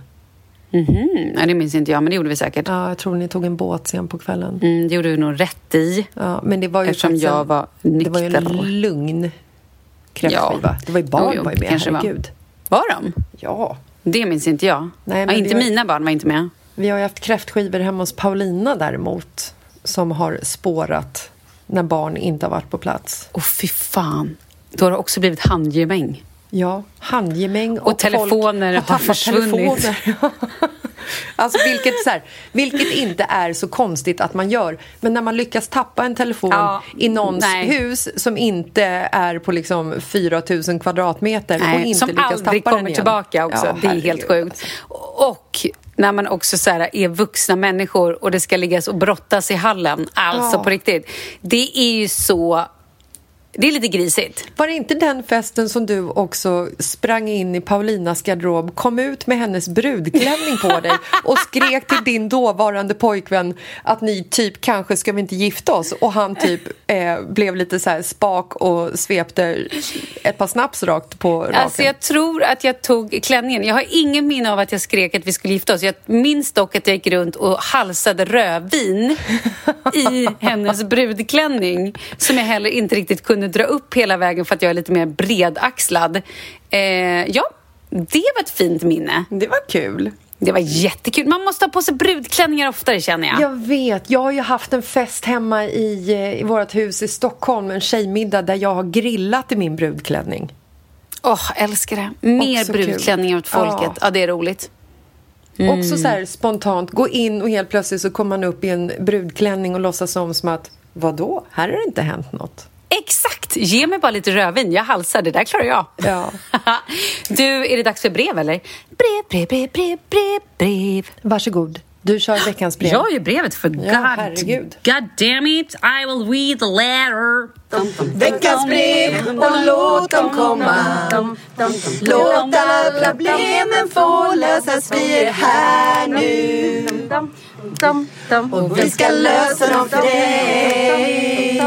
Mhm, ja, det minns inte jag, men det gjorde vi säkert. Ja, jag tror ni tog en båt sen på kvällen. Mm, det gjorde du nog rätt i. Ja, men det var ju Eftersom faktiskt jag en- var Det var ju nykter en lugn kräftskiva. Ja. Det var ju barn Jo, jo, var ju med, kanske var. herregud. Var de? Ja. Det minns inte jag. Nej, ja, men inte vi har- mina barn var inte med. Vi har ju haft kräftskivor hemma hos Paulina däremot som har spårat när barn inte har varit på plats. Åh, fy fan. Då har det också blivit handgemäng. Ja, handgemäng och, Och telefoner folk har försvunnit. telefoner. alltså vilket, så här, vilket inte är så konstigt att man gör. Men när man lyckas tappa en telefon Ja, i någons nej. hus som inte är på liksom 4 000 kvadratmeter och Nej, inte som lyckas aldrig tappa den kommer igen. tillbaka också. Ja, det är helt sjukt. Och när man också så här, är vuxna människor och det ska liggas och brottas i hallen. Alltså Ja. på riktigt. Det är ju så Det är lite grisigt. Var det inte den festen som du också sprang in i Paulinas garderob, kom ut med hennes brudklänning på dig och skrek till din dåvarande pojkvän att ni typ kanske ska vi inte gifta oss och han typ eh, blev lite så här spak och svepte ett par snaps rakt på raken? Alltså jag tror att jag tog klänningen. Jag har ingen minne av att jag skrek att vi skulle gifta oss. Jag minns dock att jag gick runt och halsade rödvin i hennes brudklänning som jag heller inte riktigt kunde dra upp hela vägen för att jag är lite mer bredaxlad. Eh, ja, det var ett fint minne. Det var kul. Det var jättekul. Man måste ha på sig brudklänningar oftare känner jag. Jag vet. Jag har ju haft en fest hemma i, eh, i vårt hus i Stockholm, en tjejmiddag där jag har grillat i min brudklänning. Åh, oh, älskar det. Mer Också brudklänningar åt folket. Ja. Ja. det är roligt. Också så här spontant, gå in och helt plötsligt så kommer man upp i en brudklänning och låtsas om som att vadå, här har det inte hänt något. Exakt! Ge mig bara lite rödvin. Jag halsar. Det där klarar jag. Ja. du, är det dags för brev eller? Brev, brev, brev, brev, brev, brev. Varsågod, du kör veckans brev. Jag ju brevet för God, herregud. God damn it, I will read the letter. Veckans brev och låt dem komma. Låt alla problemen få lösas, vi är här nu. Och vi ska lösa dem för dig.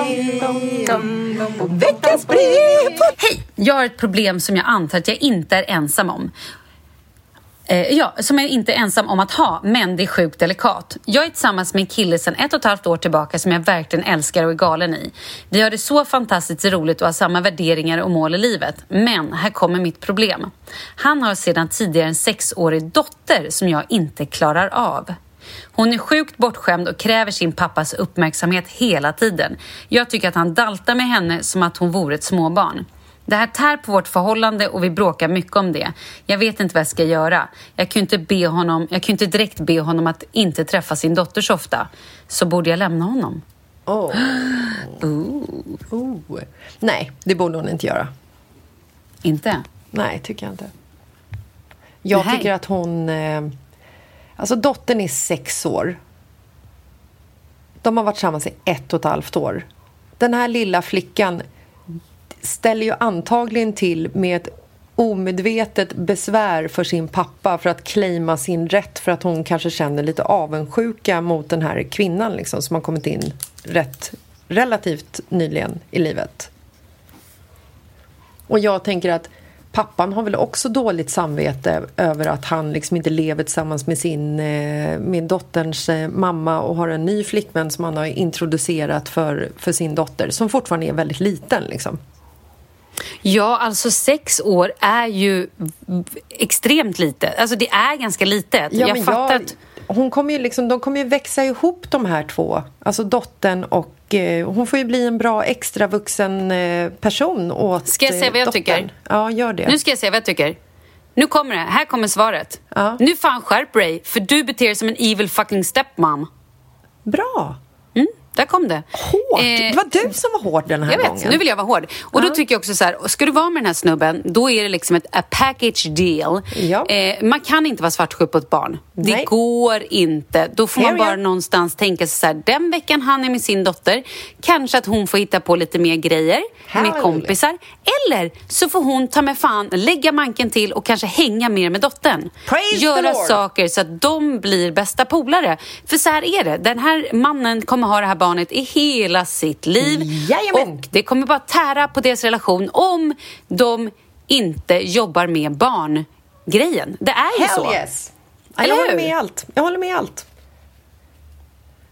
Veckans brev. Hej! Jag har ett problem som jag antar att jag inte är ensam om. Eh, ja, som jag inte är ensam om att ha, men det är sjukt delikat. Jag är tillsammans med en kille sedan ett och ett halvt år tillbaka som jag verkligen älskar och är galen i. Vi har det så fantastiskt roligt och har samma värderingar och mål i livet. Men här kommer mitt problem. Han har sedan tidigare en sexårig dotter som jag inte klarar av. Hon är sjukt bortskämd och kräver sin pappas uppmärksamhet hela tiden. Jag tycker att han daltar med henne som att hon vore ett småbarn. Det här tär på vårt förhållande och vi bråkar mycket om det. Jag vet inte vad jag ska göra. Jag kan inte, be honom, jag kan inte direkt be honom att inte träffa sin dotter så ofta. Så borde jag lämna honom? Oh. Oh. Nej, det borde hon inte göra. Inte? Nej, tycker jag inte. Jag Nej. tycker att hon... Eh, alltså, dottern är sex år. De har varit tillsammans i ett och ett halvt år. Den här lilla flickan ställer ju antagligen till med ett omedvetet besvär för sin pappa för att claima sin rätt för att hon kanske känner lite avundsjuka mot den här kvinnan liksom, som har kommit in rätt relativt nyligen i livet. Och jag tänker att pappan har väl också dåligt samvete över att han liksom inte lever tillsammans med sin eh, med dotterns eh, mamma och har en ny flickvän som han har introducerat för, för sin dotter som fortfarande är väldigt liten liksom. Ja, alltså sex år är ju extremt lite. Alltså det är ganska litet. Ja, jag fattar jag, att... hon kommer ju liksom, de kommer ju växa ihop de här två. Alltså dottern och eh, hon får ju bli en bra extra vuxen eh, person åt Ska jag säga eh, vad jag dottern. tycker? Ja, gör det. Nu ska jag säga vad jag tycker. Nu kommer det. Här kommer svaret. Ja. Nu fan skärp dig, för du beter dig som en evil fucking stepmom. Bra! Där kom det. Hårt! Eh, det var du som var hård den här Jag vet, gången. nu vill jag vara hård. Och då tycker jag också så här, ska du vara med den här snubben, då är det liksom ett a package deal. Ja. Eh, man kan inte vara svartsjuk på ett barn. Det Nej. går inte. Då får man Here we bara are. någonstans tänka sig så här, den veckan han är med sin dotter, kanske att hon får hitta på lite mer grejer med Halleluja. kompisar. Eller så får hon ta med fan lägga manken till och kanske hänga mer med dottern. Praise Göra saker så att de blir bästa polare. För så här är det, den här mannen kommer ha det här barnet i hela sitt liv. Jajamän. Och det kommer bara tära på deras relation om de inte jobbar med barngrejen. Det är ju Hell så. yes! Eller jag håller med allt. Jag håller med allt.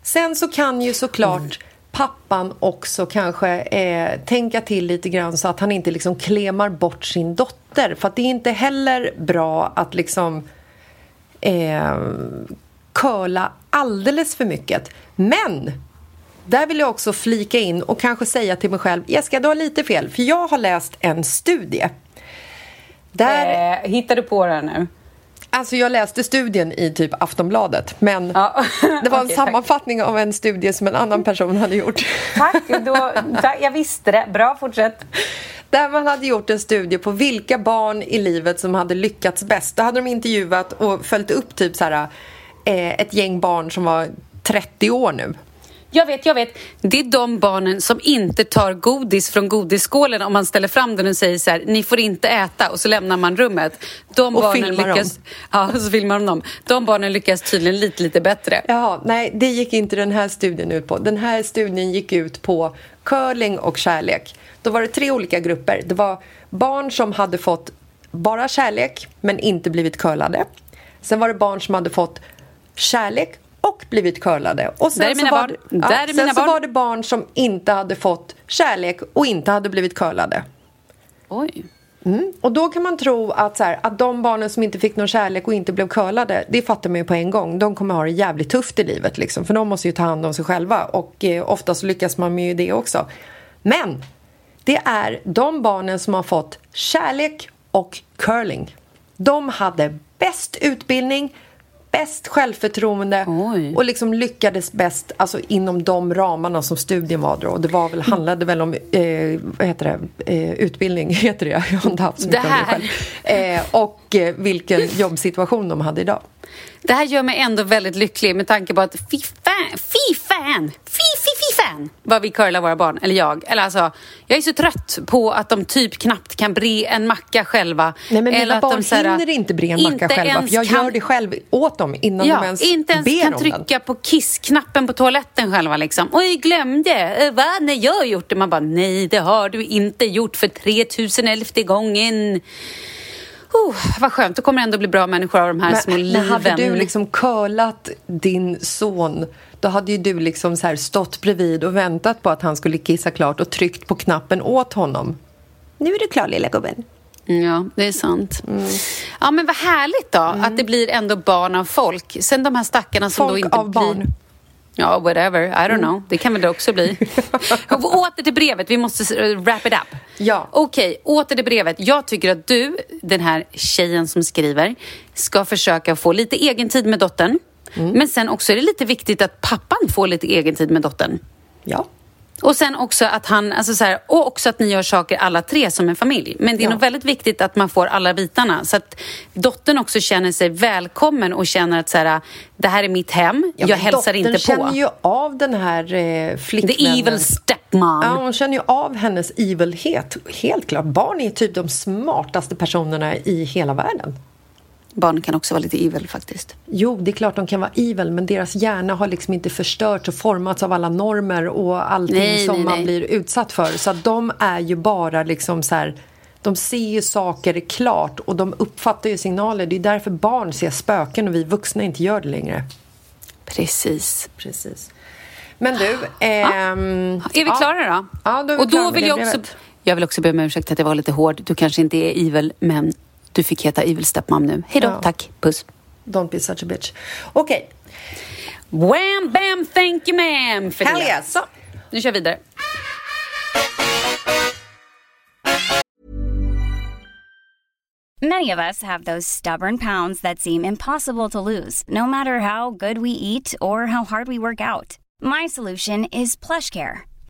Sen så kan ju såklart Mm. pappan också kanske eh, tänka till lite grann så att han inte liksom klemar bort sin dotter. För att det är inte heller bra att liksom eh, curla alldeles för mycket. Men där vill jag också flika in och kanske säga till mig själv Jessica, du har lite fel. För jag har läst en studie. Där Eh, hittar du på det här nu? Alltså jag läste studien i typ Aftonbladet men Ja. det var en tack. sammanfattning av en studie som en annan person hade gjort. Tack, då, tack, jag visste det. Bra, fortsätt. Där man hade gjort en studie på vilka barn i livet som hade lyckats bäst. Då hade de intervjuat och följt upp typ så här, eh, ett gäng barn som var 30 år nu. Jag vet, jag vet. Det är de barnen som inte tar godis från godisskålen om man ställer fram den och säger så här, ni får inte äta och så lämnar man rummet. De Och barnen filmar lyckas, Ja, och så filmar de dem. De barnen lyckas tydligen lite, lite bättre. Jaha, nej, det gick inte den här studien ut på. Den här studien gick ut på curling och kärlek. Då var det tre olika grupper. Det var barn som hade fått bara kärlek men inte blivit curlade. Sen var det barn som hade fått kärlek och blivit curlade. Och sen så var ja, Där sen så barn. var det barn som inte hade fått kärlek och inte hade blivit curlade. Oj. Och då kan man tro att, så här, att de barnen som inte fick någon kärlek och inte blev curlade, det fattar man ju på en gång. De kommer ha det jävligt tufft i livet liksom, för de måste ju ta hand om sig själva och eh, ofta så lyckas man med det också. Men det är de barnen som har fått kärlek och curling. De hade bäst utbildning, bäst självförtroende Oj. och liksom lyckades bäst alltså, inom de ramarna som studien var då. Och det var väl, handlade väl om eh, vad heter det? Eh, utbildning, heter det. Jag har inte haft så mycket Det om det själv. Eh, och eh, vilken jobbsituation de hade idag. Det här gör mig ändå väldigt lycklig med tanke på att fy fan, fy fan, fy, fy, fy fan vad vi curlar våra barn. Eller jag. Eller alltså, jag är så trött på att de typ knappt kan bre en macka själva. Nej, men Eller mina att barn de hinner inte bre en macka själva. För jag kan- gör det själv åt dem innan Ja, de ens inte ens ber kan om trycka på kissknappen på toaletten själva liksom. Oj, glömde. Eh, Va? Nej, jag har gjort det. Man bara, nej, det har du inte gjort för 3011 gången. Oh, vad skönt, då kommer det ändå bli bra människor av de här små Men, liven. men hade du liksom curlat din son då hade ju du liksom så här stått bredvid och väntat på att han skulle kissa klart och tryckt på knappen åt honom. Nu är du klar lilla gubben. Ja, det är sant. Mm. Ja, men vad härligt då att det blir ändå barn av folk. Sen de här stackarna som Folk då inte av blir... barn. Ja, whatever. I don't know. Det kan väl det också bli. Åter till brevet. Vi måste s- wrap it up. Ja. Okej, åter till brevet. Jag tycker att du, den här tjejen som skriver, ska försöka få lite egen tid med dottern. Mm. Men sen också är det lite viktigt att pappan får lite egen tid med dottern. Ja. Och sen också att han, alltså så här, och också att ni gör saker alla tre som en familj. Men det är Ja. nog väldigt viktigt att man får alla bitarna. Så att dottern också känner sig välkommen och känner att så här, det här är mitt hem, Ja, jag hälsar dottern inte känner på. ju av den här eh, flickvännen. The evil stepmom. Ja, hon känner ju av hennes evilhet. Helt klart. Barn är typ de smartaste personerna i hela världen. Barn kan också vara lite evil faktiskt. Jo, det är klart de kan vara evil, men deras hjärna har liksom inte förstörts och formats av alla normer och allting Nej, som nej, man nej. blir utsatt för. Så att de är ju bara liksom så här... De ser ju saker klart och de uppfattar ju signaler. Det är därför barn ser spöken och vi vuxna inte gör det längre. Precis. Precis. Men du... Ehm, Är vi ja. klara då? Ja, då är vi och klara då med vill jag också... Jag vill också be om ursäkt att jag var lite hård. Du kanske inte är evil, men du fick heta evil stepmom nu. Hej då, Ja. tack, puss. Don't be such a bitch. Okej. Wham, bam, thank you ma'am för Hell det. yes. Så, nu kör vi vidare. Many of us have those stubborn pounds that seem impossible to lose, no matter how good we eat or how hard we work out. My solution is PlushCare.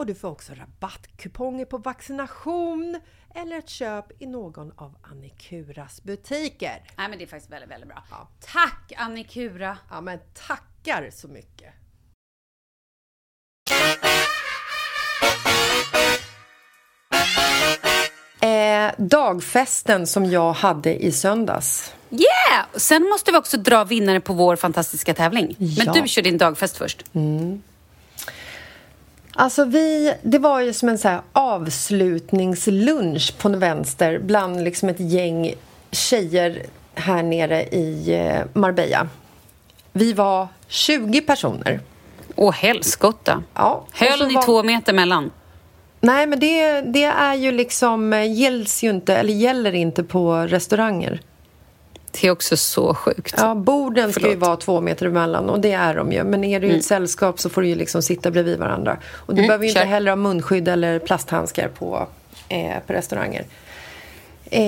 och du får också rabattkuponger på vaccination eller ett köp i någon av Annikuras butiker. Nej men det är faktiskt väldigt, väldigt bra. Tack Annikura! Ja men tackar så mycket! Eh, dagfesten som jag hade i söndags. Yeah! Sen måste vi också dra vinnare på vår fantastiska tävling. Ja. Men du kör din dagfest först. Alltså vi, det var ju som en så här avslutningslunch på vänster bland liksom ett gäng tjejer här nere i eh, Marbella. Vi var 20 personer. Åh helskotta! Ja, Höll ni var- två meter mellan? Nej, men det, det är ju liksom, eh, gälls ju inte, eller gäller inte på restauranger. Det är också så sjukt. Ja, borden ska ju Förlåt. vara två meter emellan och det är de ju. Men är du i ett sällskap så får du ju liksom sitta bredvid varandra. Och du Mm, behöver ju inte kör. heller ha munskydd eller plasthandskar på, eh, på restauranger. Eh,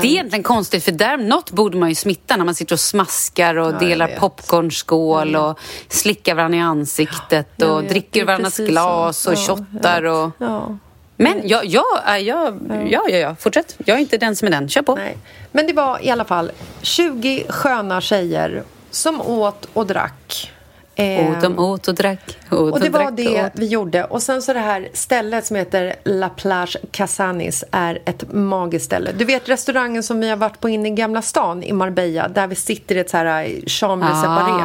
Det är egentligen konstigt för där något borde man ju smitta när man sitter och smaskar och Ja, delar popcornskål och slickar varandra i ansiktet och dricker varandras glas så. och Ja, shottar jag och... Ja. Men jag, jag, jag, ja, ja, ja, fortsätt. Jag är inte den som är den. Kör på. Nej. Men det var i alla fall 20 sköna tjejer som åt och drack. Eh, Och de åt och drack. Och, Och de det var det vi gjorde. Och sen så det här stället som heter La Plage Casanis är ett magiskt ställe. Du vet restaurangen som vi har varit på inne i Gamla stan i Marbella där vi sitter i ett så här eh, chambre Ah, separé.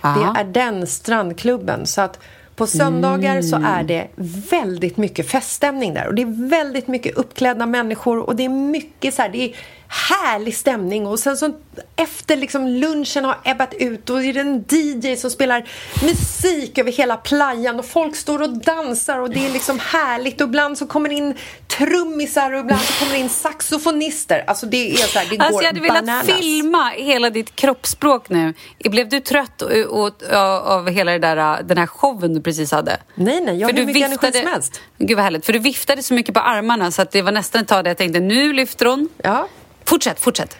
ah. Det är den strandklubben. Så att på söndagar så är det väldigt mycket feststämning där. Och det är väldigt mycket uppklädda människor och det är mycket så här, det är härlig stämning. Och sen så efter liksom lunchen har ebbat ut då är det en DJ som spelar musik över hela playan och folk står och dansar och det är liksom härligt. Och ibland så kommer det in trummisar och ibland så kommer det in saxofonister. Alltså det är så här, det går Alltså jag hade velat bananas. filma hela ditt kroppsspråk nu. Blev du trött och, och, av hela där, den här showen du precis hade? Nej, nej, jag har hur mycket energi som helst. Gud vad härligt. För du viftade så mycket på armarna så att det var nästan ett tag där jag tänkte nu lyfter hon. Ja. Fortsätt, fortsätt.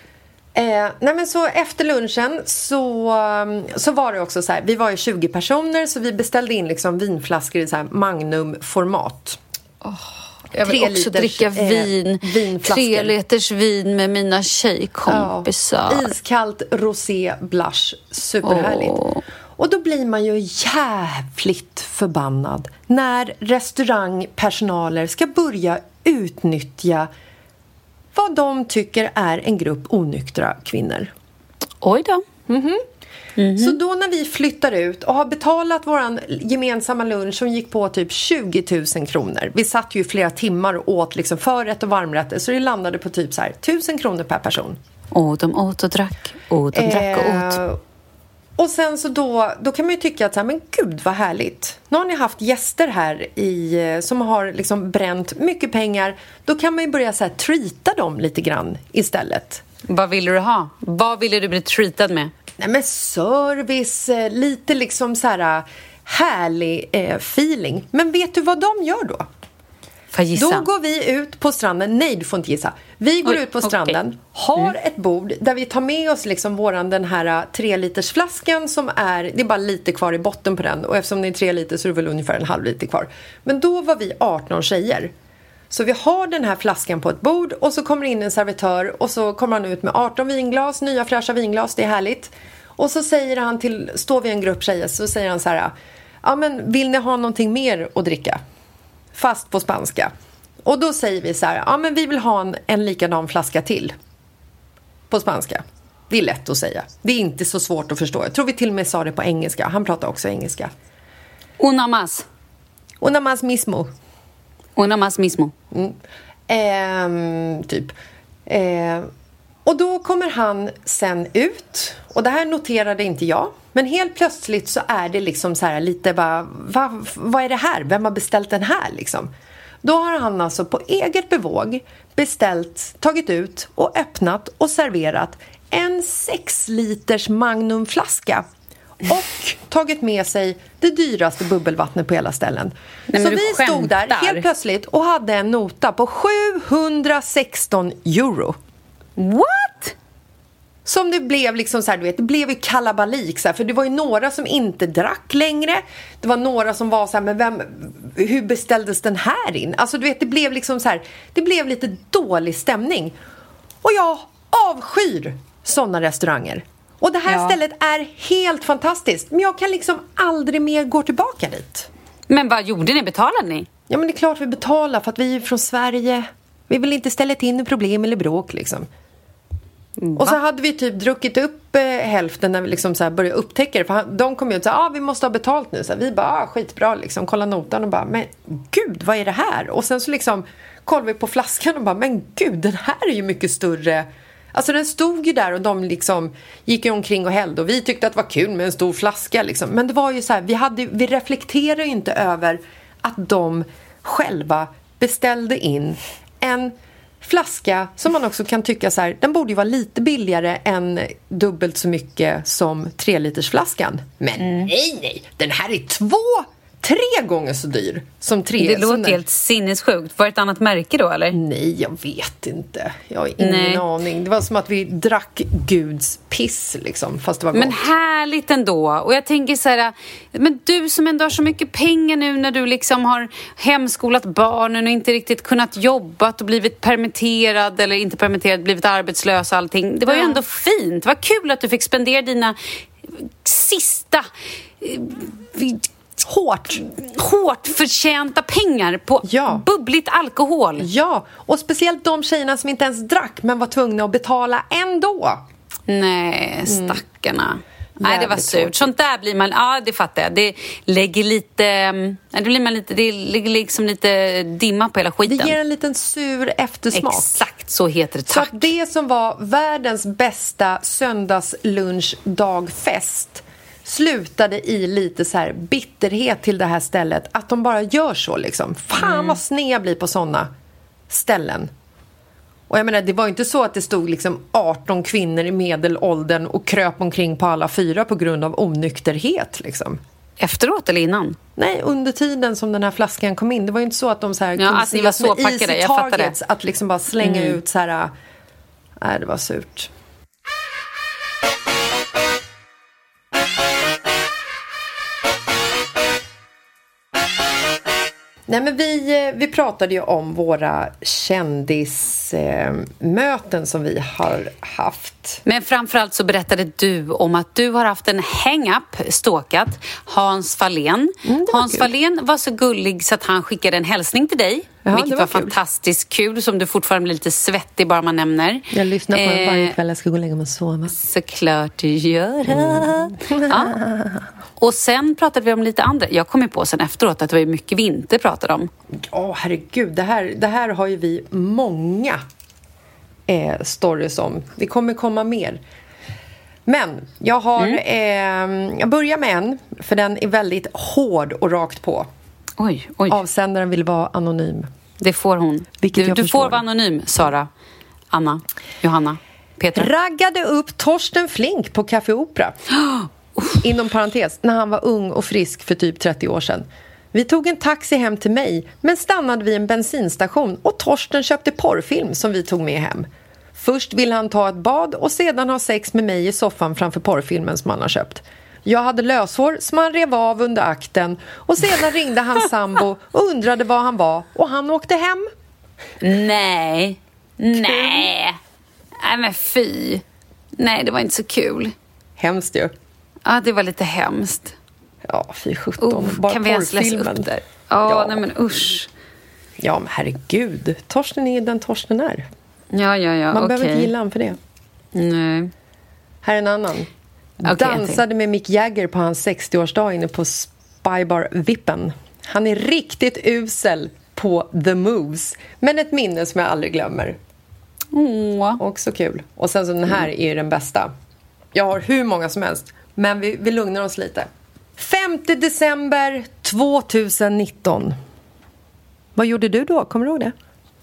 Eh, nej men så efter lunchen så, um, så var det också så här, vi var ju 20 personer så vi beställde in liksom vinflaskor i så här magnumformat. Jag vill Tre också liters, dricka eh, vin. vinflaskor. Tre liters vin med mina tjejkompisar. Ja, iskallt rosé blush, superhärligt. Åh. Och då blir man ju jävligt förbannad när restaurangpersonaler ska börja utnyttja vad de tycker är en grupp onyktra kvinnor. Oj då. Så då när vi flyttar ut och har betalat vår gemensamma lunch som gick på typ 20 000 kronor. Vi satt ju i flera timmar och åt liksom förrätt och varmrätter så det landade på typ så här 1000 kronor per person. Och de åt och drack. Och de drack och åt. Eh, och sen så då, då kan man ju tycka att så här, men gud vad härligt. Nu har ni haft gäster här i, eh, som har liksom bränt mycket pengar. Då kan man ju börja så här, treata dem lite grann istället. Vad ville du ha? Vad ville du bli treatad med? Nej men service, eh, lite liksom så här eh, härlig eh, feeling. Men vet du vad de gör då? Får gissa? Då går vi ut på stranden. Nej, du får inte gissa. Vi går Oj, ut på stranden, har ett bord där vi tar med oss liksom våran den här eh, tre liters flaskan som är, det är bara lite kvar i botten på den och eftersom det är tre liter så är det väl ungefär en halv liter kvar. Men då var vi 18 tjejer. Så vi har den här flaskan på ett bord och så kommer in en servitör och så kommer han ut med 18 vinglas, nya fräscha vinglas, det är härligt. Och så säger han till, står vi en grupp tjejer, så säger han så här, ja men vill ni ha någonting mer att dricka? Fast på spanska. Och då säger vi så här, ja men vi vill ha en, en likadan flaska till. På spanska. Det är lätt att säga. Det är inte så svårt att förstå. Jag tror vi till och med sa det på engelska. Han pratar också engelska. Una más. Una más mismo. Una más mismo. Ehm, typ. Ehm, och då kommer han sen ut. Och det här noterade inte jag. Men helt plötsligt så är det liksom så här lite bara, va, vad är det här? Vem har beställt den här liksom? Då har han alltså på eget bevåg beställt, tagit ut och öppnat och serverat en 6 liters magnumflaska och tagit med sig det dyraste bubbelvattnet på hela ställen. Nej, så vi stod där skämtar. helt plötsligt och hade en nota på 716 euro. What? Som det blev liksom så här, du vet, det blev ju kalabalik så här, för det var ju några som inte drack längre. Det var några som var så här, men vem, hur beställdes den här in? Alltså du vet, det blev liksom så här, det blev lite dålig stämning. Och jag avskyr sådana restauranger. Och det här Ja. stället är helt fantastiskt, men jag kan liksom aldrig mer gå tillbaka dit. Men vad gjorde ni? Betalade ni? Ja, men det är klart vi betalar för att vi är från Sverige. Vi vill inte ställa till problem eller bråk liksom. Och så hade vi typ druckit upp eh, hälften när vi liksom så började upptäcka det. För han, de kom ju och sa ah, vi måste ha betalt nu. Så här, vi bara ah, skitbra liksom, kolla notan och bara men gud vad är det här? Och sen så liksom kollade vi på flaskan och bara men gud den här är ju mycket större. Alltså den stod ju där och de liksom gick ju omkring och hällde och vi tyckte att det var kul med en stor flaska liksom. Men det var ju så här, vi, hade, vi reflekterade ju inte över att de själva beställde in en flaska som man också kan tycka så här, den borde ju vara lite billigare än dubbelt så mycket som 3 liters flaskan. Men nej, nej, den här är två, tre gånger så dyr som tre. Det låter den- helt sinnessjukt. Var det ett annat märke då, eller? Nej, jag vet inte. Jag har ingen Nej. aning. Det var som att vi drack Guds piss, liksom, fast det var gott. Men härligt ändå. Och jag tänker så här, men du som ändå har så mycket pengar nu när du liksom har hemskolat barnen och inte riktigt kunnat jobbat och blivit permitterad eller inte permitterad, blivit arbetslös och allting. Det var ju ändå fint. Var kul att du fick spendera dina sista eh, Hårt. hårt förtjänta pengar på Ja. bubbligt alkohol. Ja, och speciellt de tjejerna som inte ens drack men var tvungna att betala ändå. Nej, stackarna. Nej, det var surt. Sånt där blir man... Ja, det fattar jag. Det lägger lite... mm, Det blir man lite... Det lägger liksom lite dimma på hela Det skiten. ger en liten sur eftersmak. Exakt, så heter det. Så Tack. att det som var världens bästa söndagslunchdagfest slutade i lite så här bitterhet till det här stället. Att de bara gör så liksom. Fan Mm. vad sned jag blir på såna ställen. Och jag menar, det var ju inte så att det stod liksom 18 kvinnor i medelåldern och kröp omkring på alla fyra på grund av onykterhet liksom. Efteråt eller innan? Nej, under tiden som den här flaskan kom in. Det var ju inte så att de så här Ja, att ni var så med easy targets det. Mm. att liksom bara slänga ut så här... Nej, det var surt. Nej, men vi, eh, vi pratade ju om våra kändismöten som vi har haft. Men framförallt så berättade du om att du har haft en hang-up, stalkat, Hans Fahlén. Mm, Hans kul. Fahlén var så gullig så att han skickade en hälsning till dig. Ja, vilket det var, var kul. fantastiskt kul, som du fortfarande blir lite svettig bara man nämner. Jag lyssnar på den Eh, varje kväll jag ska gå och lägga mig och sova. Såklart du gör. Mm. Ja. Och sen pratade vi om lite andra. Jag kom ju på sen efteråt att det var mycket vi inte pratade om. Ja, herregud. Det här, det här har ju vi många eh, stories om. Det kommer komma mer. Men jag har... Mm. Eh, jag börjar med en, för den är väldigt hård och rakt på. Oj, oj. Avsändaren vill vara anonym. Det får hon. Vilket du du får vara anonym, Sara, Anna, Johanna, Petra. Raggade upp Torsten Flink på Café Opera. Inom parentes, när han var ung och frisk för typ 30 år sedan. Vi tog en taxi hem till mig, men stannade vid en bensinstation och Torsten köpte porrfilm som vi tog med hem. Först ville han ta ett bad och sedan ha sex med mig i soffan framför porrfilmen som han har köpt. Jag hade löshår som han rev av under akten och sedan ringde hans sambo och undrade var han var och han åkte hem. Nej. Nej. Nej, men fy. Nej, det var inte så kul. Hemskt ju. Ja, det var lite hemskt. Ja, fy sjutton. Oh, Bara kan vi ens läsa upp det? Ja, Ja. nej men usch. Ja, men herregud. Torsten är den Torsten är. Ja, ja, ja, Man okej. behöver inte gilla honom för det. Nej. Här är en annan. Okej, Dansade med Mick Jagger på hans 60-årsdag inne på Spybar Vippen. Han är riktigt usel på the moves, men ett minne som jag aldrig glömmer. Åh. Också kul. Och sen så den här är ju den bästa. Jag har hur många som helst, men vi, vi lugnar oss lite. 5 december 2019. Vad gjorde du då? Kommer du ihåg det?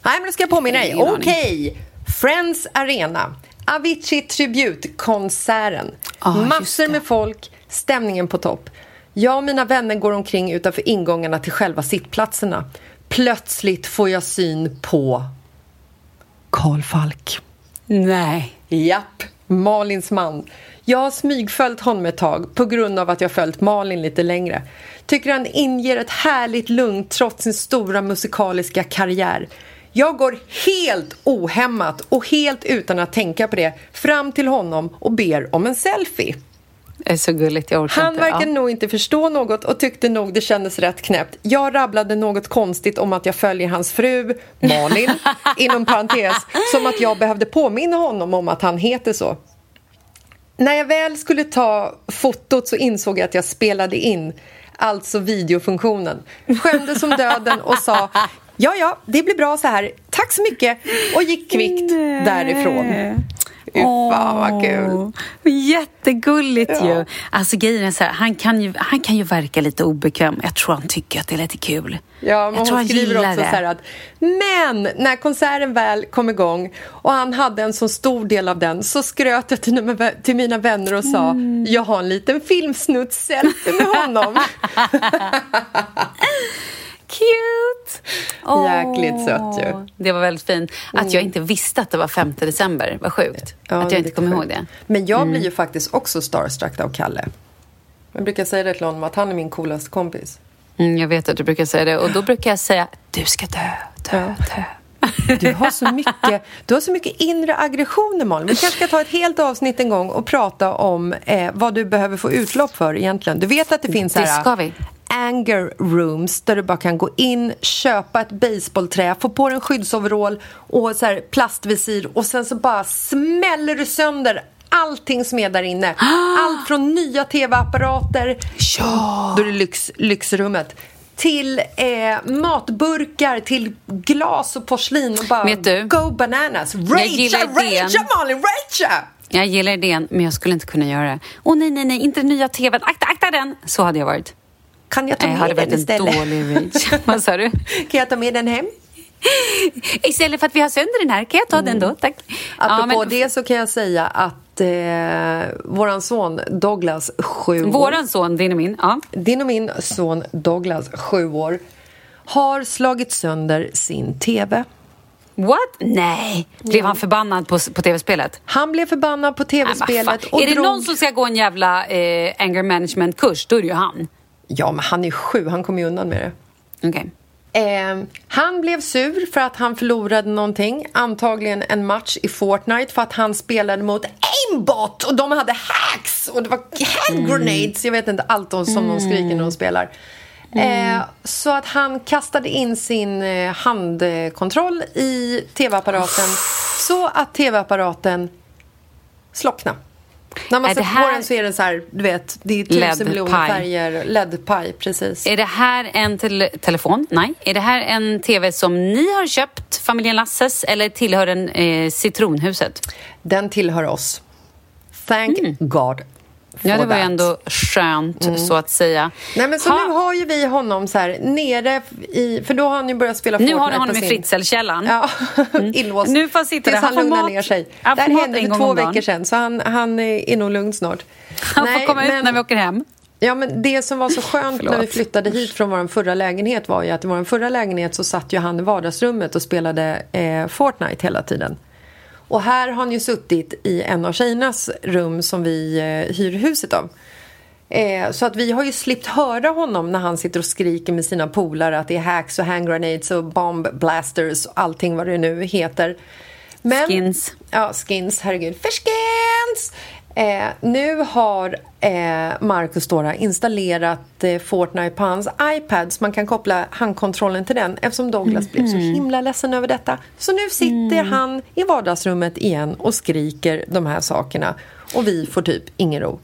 Nej, men då ska jag påminna dig. Okej. Friends Arena. Avicii Tribute-konserten. Ah, Massor med folk, stämningen på topp. Jag och mina vänner går omkring utanför ingångarna till själva sittplatserna. Plötsligt får jag syn på Karl Falk. Nej. Japp, Malins man. Jag har smygföljt honom ett tag på grund av att jag följt Malin lite längre. Tycker han inger ett härligt lugn trots sin stora musikaliska karriär. Jag går helt ohämmat och helt utan att tänka på det fram till honom och ber om en selfie. Det är så gulligt, jag orkar Han inte. verkar Ja. nog inte förstå något och tyckte nog det kändes rätt knäppt. Jag rabblade något konstigt om att jag följer hans fru, Malin, inom parentes, som att jag behövde påminna honom om att han heter så. När jag väl skulle ta fotot så insåg jag att jag spelade in, alltså videofunktionen. Skämdes som döden och sa ja, ja, det blir bra så här. Tack så mycket och gick kvickt därifrån. Fy fan vad kul. Jättegulligt Ja. ju. Alltså grejen är så här, han kan, ju, han kan ju verka lite obekväm. Jag tror han tycker att det är lite kul. Ja, men hon skriver också det. så här att Men när konserten väl kom igång och han hade en så stor del av den så skröt jag till, mina- till mina vänner och sa Mm. Jag har en liten filmsnutt-selfie med honom. Cute! Jäkligt sött ju. Det var väldigt fint. Att jag inte visste att det var 5 december, vad sjukt. Ja, att jag inte lite kommer ihåg sjukt. det. Men jag Mm. blir ju faktiskt också starstruck av Kalle. Jag brukar säga det till honom att han är min coolaste kompis. Mm, jag vet att du brukar säga det. Och då brukar jag säga, du ska dö, dö, dö. Du har så mycket, du har så mycket inre aggressioner Malin. Vi kanske ska ta ett helt avsnitt en gång och prata om eh, vad du behöver få utlopp för egentligen. Du vet att det finns Det här ska vi. Anger rooms där du bara kan gå in, köpa ett baseballträ, få på dig en skyddsoverall och så här plastvisir och sen så bara smäller du sönder allting som är där inne. Allt från nya tv-apparater, Ja! då är det lyx, lyxrummet, till eh, matburkar, till glas och porslin och bara Vet du? go bananas. Ragea, ragea Malin, ragea! Jag gillar idén, men jag skulle inte kunna göra det. Åh nej, nej, nej, inte den nya tvn. Akta, akta den! Så hade jag varit. Kan jag ta Nej, jag med hade den varit en istället? dålig rage. Vad sa du? Kan jag ta med den hem? Istället för att vi har sönder den här, kan jag ta den då? Tack. Apropå Ja, men det så kan jag säga att eh, våran son Douglas, sju år. Våran son, din och min. Ja. Din och min son Douglas, sju år, har slagit sönder sin TV. What? Nej! Blev han förbannad på, på tv-spelet? Han blev förbannad på Nej, tv-spelet fan. och Är det drog... någon som ska gå en jävla eh, anger management-kurs, då är det ju han. Ja, men han är sju, han kommer ju undan med det. Okej. Eh, han blev sur för att han förlorade någonting. Antagligen en match i Fortnite för att han spelade mot aimbot och de hade hacks och det var hand grenades. Jag vet inte allt om- som de skriker när de spelar. Eh, så att han kastade in sin eh, handkontroll i tv-apparaten så att tv-apparaten slocknade. När man sätter på den så är den så här, du vet, det är tusen miljoner färger. LED-paj, precis. Är det här en tele telefon? Nej. Är det här en tv som ni har köpt, familjen Lasses, eller tillhör den eh, Citronhuset? Den tillhör oss. Thank God. Ja, det var ju ändå skönt, så att säga. Nej, men så Ha, nu har ju vi honom så här nere i... För då har han ju börjat spela nu Fortnite har ni honom i Fritzl-källaren. Ja, inlåst. Nu får han sitta Tills han lugnar mat- ner sig. han Det här hände för två veckor sedan, så han, han är nog lugn snart. Han Nej, får komma ut men- när vi åker hem. Ja, men det som var så skönt när vi flyttade hit från vår förra lägenhet var ju att i vår förra lägenhet så satt ju han i vardagsrummet och spelade eh, Fortnite hela tiden. Och här har han ju suttit i en av tjejernas rum som vi eh, hyr huset av. Eh, så att vi har ju slippt höra honom när han sitter och skriker med sina polare att det är hacks och hand grenades och bomb blasters och allting vad det nu heter. Men, Skins. Ja, skins, herregud. För skins! Eh, nu har eh, Marcus Dora installerat eh, Fortnite på hans iPad så man kan koppla handkontrollen till den eftersom Douglas blev så himla ledsen över detta. Så nu sitter han i vardagsrummet igen och skriker de här sakerna och vi får typ ingen ro.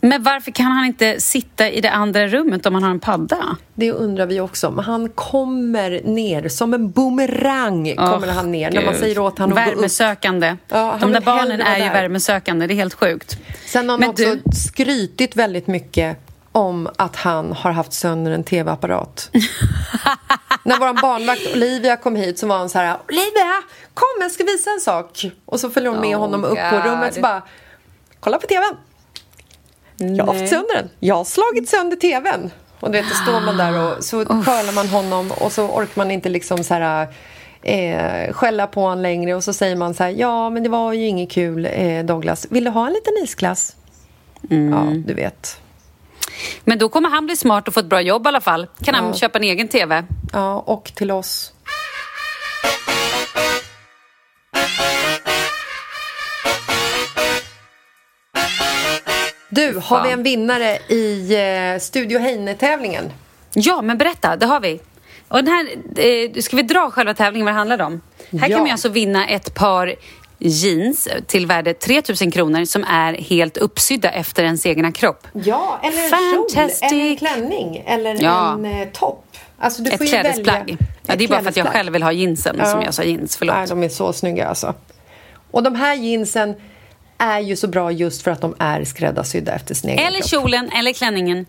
Men varför kan han inte sitta i det andra rummet om han har en padda? Det undrar vi också. Men han kommer ner som en boomerang. kommer Åh, han ner när man säger åt honom. Värmesökande. Ja, De där barnen är vara ju där. värmesökande. Det är helt sjukt. Sen har han också du- skrytit väldigt mycket om att han har haft sönder en tv-apparat. När vår barnvakt Olivia kom hit så var han så här Olivia, kom jag ska visa en sak. Och så följde hon med Oh, honom upp på God. rummet och bara Kolla på tvn. Jag har haft sönder den. Jag har slagit sönder tvn. Och du vet, då står man där och så curlar man honom och så orkar man inte liksom så här eh, skälla på honom längre och så säger man så här ja men det var ju inget kul eh, Douglas. Vill du ha en liten isglass? Ja, du vet. Men då kommer han bli smart och få ett bra jobb i alla fall. Kan han köpa en egen tv? Ja, och till oss. Du, har Fan. vi en vinnare i eh, Studio Heine-tävlingen? Ja, men berätta. Det har vi. Och den här, eh, ska vi dra själva tävlingen vad det handlar om? Här Ja. kan man alltså vinna ett par jeans till värde 3 000 kronor som är helt uppsydda efter ens egna kropp. Ja, eller en Fantastic. kjol, eller en klänning, eller Ja. en eh, topp. Alltså, du får Ett ju klädesplagg. välja Ja, det är bara för att jag själv vill ha jeansen som Ja. jag sa jeans. Förlåt. Nej, de är så snygga alltså. Och de här jeansen är ju så bra just för att de är skräddarsydda efter sin egen Eller kropp. kjolen, eller klänningen.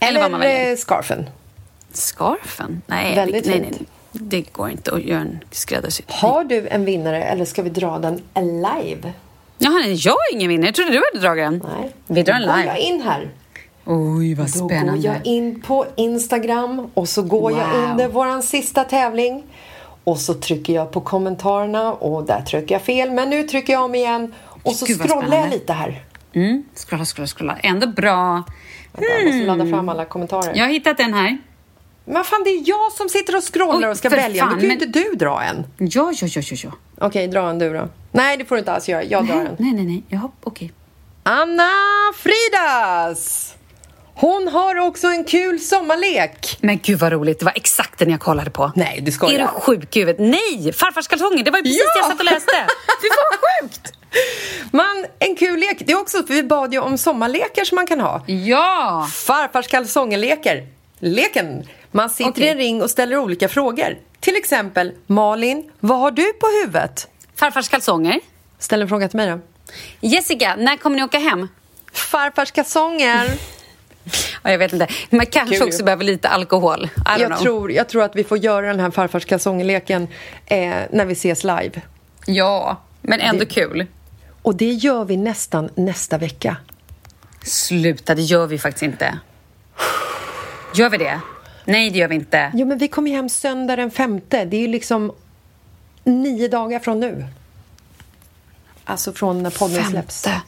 Eller vad man eh, scarfen. Scarfen? Nej, Väldigt nej, fint. nej. Det går inte att göra en skräddarsydd. Har du en vinnare eller ska vi dra den live? Jaha, nej, jag är ingen vinnare. Jag trodde du hade dragit den. Nej. Vi drar en Då går jag live. in här. Oj, vad Då går jag in på Instagram och så går jag Wow. under våran sista tävling. Och så trycker jag på kommentarerna och där trycker jag fel. Men nu trycker jag om igen och så scrollar jag lite här. Mm. Scrolla, scrolla, scrolla. Ändå bra. Vänta, jag måste ladda fram alla kommentarer. Jag har hittat en här. Men fan, det är jag som sitter och scrollar Oj, och ska välja. Då fan, kan ju men- inte du dra en. Ja, ja, ja, ja. ja. Okej, dra en du då. Nej, det får du inte alls göra. Jag drar Nej, en. nej, nej. nej. Jaha, okej. Anna Fridas! Hon har också en kul sommarlek. Men gud vad roligt. Det var exakt den jag kollade på. Nej, du skojar. Är du sjuk i huvudet? Nej! Farfars kalsonger. Det var ju precis Ja! det jag satt och läste. Fy fan vad sjukt! Man, en kul lek. Det är också, för vi bad ju om sommarlekar som man kan ha. Ja! Farfars kalsongerleker. Leken. Man sitter Okej. i en ring och ställer olika frågor. Till exempel, Malin, vad har du på huvudet? Farfars kalsonger. Ställ en fråga till mig då. Jessica, när kommer ni åka hem? Farfars kalsonger. Ja, jag vet inte. Man kanske Kul också behöver lite alkohol. Jag know. tror, jag tror att vi får göra den här farfars kalsongerleken eh, när vi ses live. Ja, men ändå kul. Och det gör vi nästan nästa vecka. Sluta, det gör vi faktiskt inte. Gör vi det? Nej, det gör vi inte. Jo, men vi kommer hem söndag den femte. Det är ju liksom nio dagar från nu. Alltså från när podden släpps. Femte.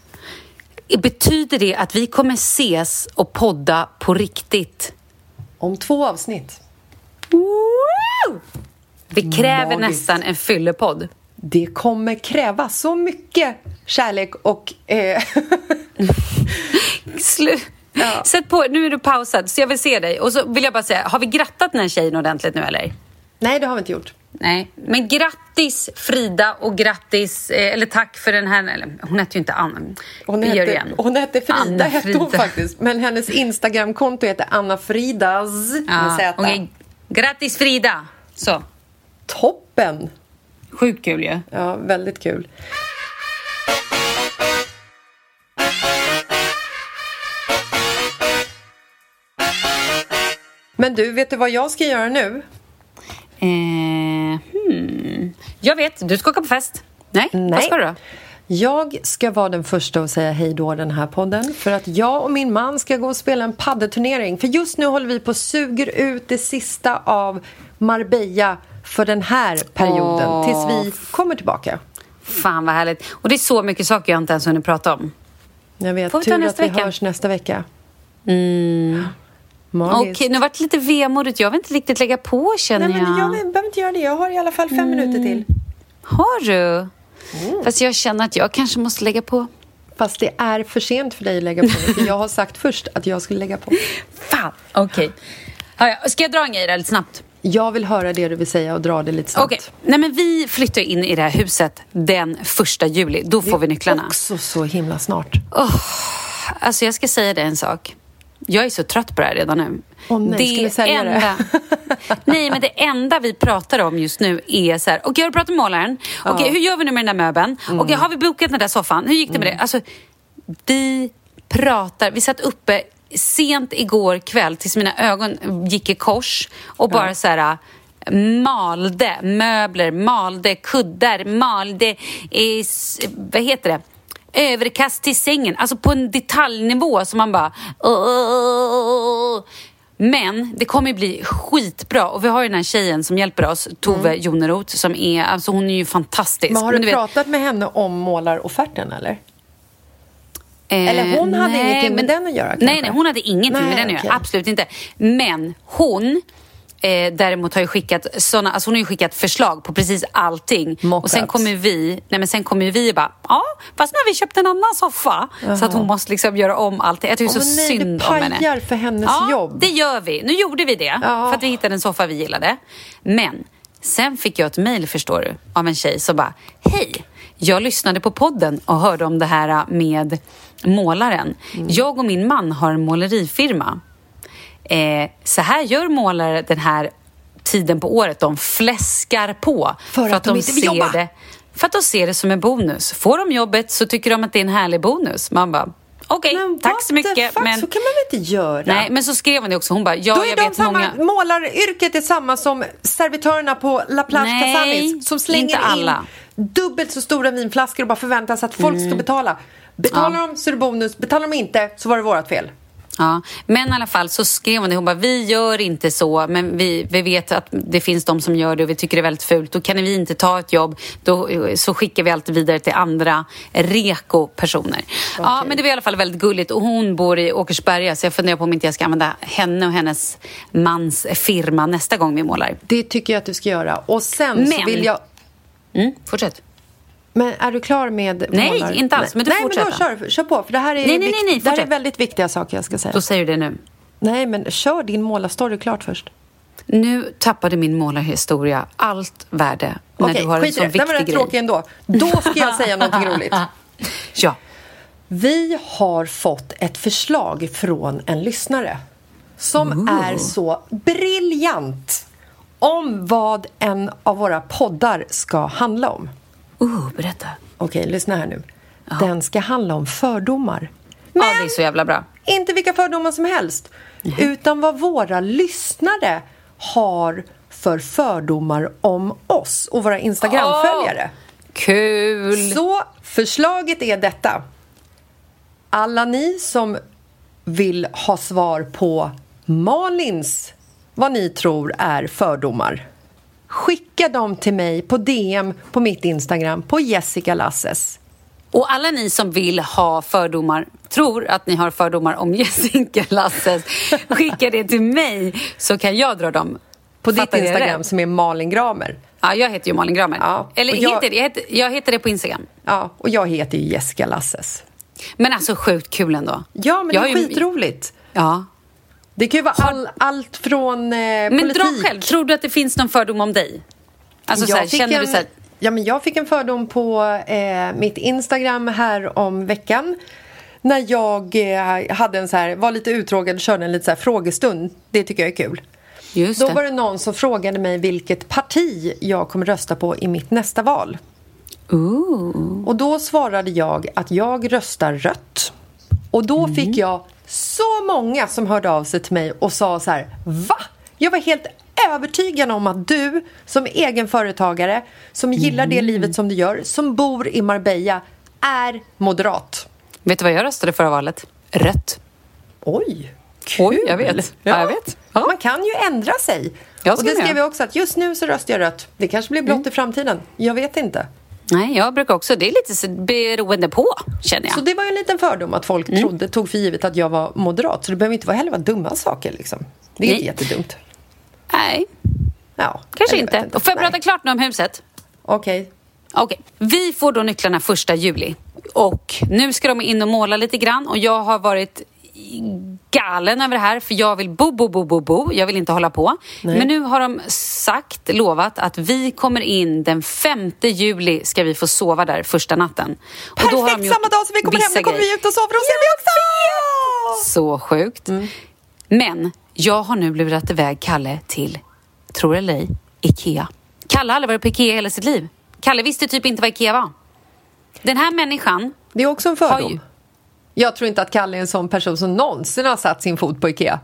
Betyder det att vi kommer ses och podda på riktigt? Om två avsnitt. Woo! Det kräver Magiskt. nästan en fyllepodd. Det kommer kräva så mycket kärlek och... Eh, Slu- Sätt på, nu är du pausad så jag vill se dig. Och så vill jag bara säga, har vi grattat den här tjejen ordentligt nu eller? nej, det har vi inte gjort. Nej, men grattis Frida och grattis, eh, eller tack för den här, eller hon hette ju inte Anna. Hon hette, igen. hon hette Frida, Anna hette hon Frida. faktiskt. Men hennes Instagramkonto heter Anna Fridas med Ja, Z. okej. Grattis Frida! Så, Toppen! Sjukt kul ju. Ja, väldigt kul. Men du, vet du vad jag ska göra nu? Eh, hmm. Jag vet, du ska åka på fest. Nej, vad ska du då? Jag ska vara den första att säga hej då den här podden för att jag och min man ska gå och spela en paddelturnering. För just nu håller vi på och suger ut det sista av Marbella för den här perioden Åh. tills vi kommer tillbaka. Fan vad härligt. Och det är så mycket saker jag inte ens hunnit prata om. Jag vet, Får vi ta tur att nästa vi vecka? hörs nästa vecka. Mm. Okej, nu vart det lite vemodigt. Jag vill inte riktigt lägga på känner Nej, men jag. jag behöver inte göra det. Jag har i alla fall fem minuter till. Har du? Fast jag känner att jag kanske måste lägga på. Fast det är för sent för dig att lägga på för jag har sagt först att jag skulle lägga på. Fan, okej. Ja. Ska jag dra en grej där lite snabbt? Jag vill höra det du vill säga och dra det lite snabbt. Nej, men vi flyttar in i det här huset den första juli. Då får vi nycklarna. Också så himla snart. Alltså jag ska säga dig en sak. Jag är så trött på det här redan nu. Åh, nej, ska vi sälja det? enda... nej, men det enda vi pratar om just nu är så här, okej, har du pratat med målaren? Okej, hur gör vi nu med den där möbeln? Mm. Okej, har vi bokat den där soffan? Hur gick det med det? Alltså, vi pratar, vi satt uppe sent igår kväll tills mina ögon gick i kors och bara så här malde möbler, malde kuddar, malde, eh, vad heter det? överkast till sängen, alltså på en detaljnivå som man bara... "Åh." Men det kommer bli skitbra och vi har ju den här tjejen som hjälper oss, Tove Joneroth, som är, alltså hon är ju fantastisk. Mm. Men har Men du, vet- pratat med henne om målarofferten eller? Eh, Eller hon hade ingenting med den att göra, kanske? Nej, nej, hon hade ingenting Nej, med den att okej. göra. Absolut inte. Men hon eh, däremot har ju skickat såna, alltså hon har ju skickat förslag på precis allting. Och sen kommer vi, nej men sen kommer vi och bara, ja, fast nu har vi köpt en annan soffa. Så att hon måste liksom göra om allting. Jag tycker Åh, så nej, synd det om henne. pajar för hennes ja, jobb. det gör vi. Nu gjorde vi det. För att vi hittade en soffa vi gillade. Men sen fick jag ett mejl, förstår du, av en tjej som bara, hej, jag lyssnade på podden och hörde om det här med målaren. Mm. Jag och min man har en målerifirma. Eh, så här gör målare den här tiden på året. De fläskar på. För att de inte vill ser jobba. det För att de ser det som en bonus. Får de jobbet så tycker de att det är en härlig bonus. Man bara, okej, Men tack så mycket. fuck, Men... Så kan man väl inte göra? Nej, men så skrev hon det också. Hon bara, ja, Då är jag de vet samma, många... målaryrket är samma som servitörerna på La Plage Nej, som slänger inte alla. in dubbelt så stora vinflaskor och bara förväntar sig att folk ska betala. Betalar Ja. de så är det bonus, betalar de inte så var det vårt fel. Ja, men i alla fall så skrev hon det. Hon bara, vi gör inte så, men vi, vi vet att det finns de som gör det och vi tycker det är väldigt fult. Då kan vi inte ta ett jobb, då, så skickar vi alltid vidare till andra reko-personer. Ja, men det var i alla fall väldigt gulligt och hon bor i Åkersberga så jag funderar på om inte jag ska använda henne och hennes mans firma nästa gång vi målar. Det tycker jag att du ska göra. Och sen så Men- vill jag... Mm, fortsätt. Men är du klar med Nej, målar- inte alls, men du nej, fortsätter. men då kör, kör på. För det här är, Nej, nej, nej, nej, det här är väldigt viktiga saker jag ska säga. Då säger du det nu. Nej, men kör din målarstory klart först. Nu tappade min målarhistoria allt värde när Okej, du har en skit sån viktig grej. tråkig ändå. Då ska jag säga någonting roligt. Ja. Vi har fått ett förslag från en lyssnare som är så briljant om vad en av våra poddar ska handla om. Uh, berätta. Okej, lyssna här nu. Den ska handla om fördomar. ja, det är så jävla bra. Inte vilka fördomar som helst, utan vad våra lyssnare har för fördomar om oss och våra Instagramföljare. Kul! Så förslaget är detta. Alla ni som vill ha svar på Malins, vad ni tror är fördomar. Skicka dem till mig på DM på mitt Instagram, på Jessica Lasses. Och alla ni som vill ha fördomar, tror att ni har fördomar om Jessica Lasses, skicka det till mig så kan jag dra dem på ditt Fattar Instagram som är Malin Gramer. Ja, jag heter ju Malin Gramer. Ja, Eller jag- heter det? Jag heter, jag heter det på Instagram. Ja, och jag heter ju Jessica Lasses. Men alltså sjukt kul ändå. Ja, men Jag det är har ju- skitroligt. Ja. Det kan ju vara all, allt från eh, Men politik. dra själv, tror du att det finns någon fördom om dig? Alltså här, fick känner en, du så här, Ja, men jag fick en fördom på eh, mitt Instagram här om veckan. När jag eh, hade en så här, var lite uttråkad och körde en lite så här frågestund. Det tycker jag är kul. just Då det. var det någon som frågade mig vilket parti jag kommer rösta på i mitt nästa val. Ooh. Och då svarade jag att jag röstar rött. Och då Mm. fick jag så många som hörde av sig till mig och sa så här, va? Jag var helt övertygad om att du som egen företagare, som gillar Mm. det livet som du gör, som bor i Marbella, är moderat. Vet du vad jag röstade förra valet? Rött. Oj, kul! Oj, jag vet. Ja, jag vet. Ja. Man kan ju ändra sig. Ja, och det skrev jag också, att just nu så röstar jag rött. Det kanske blir blått Mm. i framtiden. Jag vet inte. Nej, jag brukar också. Det är lite beroende på, känner jag. Så det var ju en liten fördom att folk Mm. trodde, tog för givet att jag var moderat. Så det behöver inte vara heller vara dumma saker liksom. Det är Nej. inte jättedumt. Nej, Ja, kanske inte. Och får jag prata klart nu om huset? Okej. Okej, vi får då nycklarna första juli. Och nu ska de in och måla lite grann och jag har varit galen över det här för jag vill bo, bo, bo, bo, bo. Jag vill inte hålla på. Nej. Men nu har de sagt, lovat att vi kommer in den 5 juli ska vi få sova där första natten. Perfekt, samma dag som vi kommer hem, då kommer vi ut och sover hos er också! Så sjukt. Men jag har nu lurat iväg Kalle till, tror det eller ej, Ikea. Kalle har aldrig varit på Ikea hela sitt liv. Kalle visste typ inte vad Ikea var. Den här människan Det är också en fördom. Jag tror inte att Kalle är en sån person som någonsin har satt sin fot på Ikea.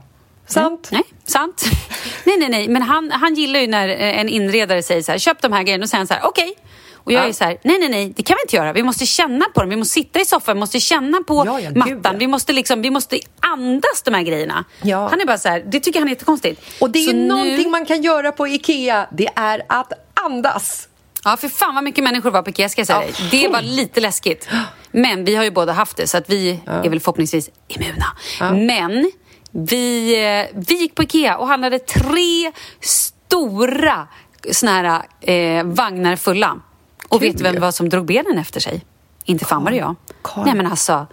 Sant? Nej, sant. nej, nej, nej. Men han, han gillar ju när eh, en inredare säger så här, köp de här grejerna och säger han så här, okej. Och jag Ja. är så här, nej, nej, nej, det kan vi inte göra. Vi måste känna på dem. Vi måste sitta i soffan, vi måste känna på Ja, ja, gud, mattan. ja. Vi måste liksom, vi måste andas de här grejerna. Han är bara så här, det tycker han är jättekonstigt. Och det är Så ju nu- någonting man kan göra på Ikea. Det är att andas. Ja, för fan vad mycket människor var på Ikea ska jag säga dig. Det var lite läskigt. Men vi har ju båda haft det så att vi är väl förhoppningsvis immuna. Men vi, eh, vi gick på Ikea och handlade tre stora såna här eh, vagnar fulla. Och Kul vet du vem var som drog benen efter sig? Inte fan var det jag. Carl- Nej men alltså,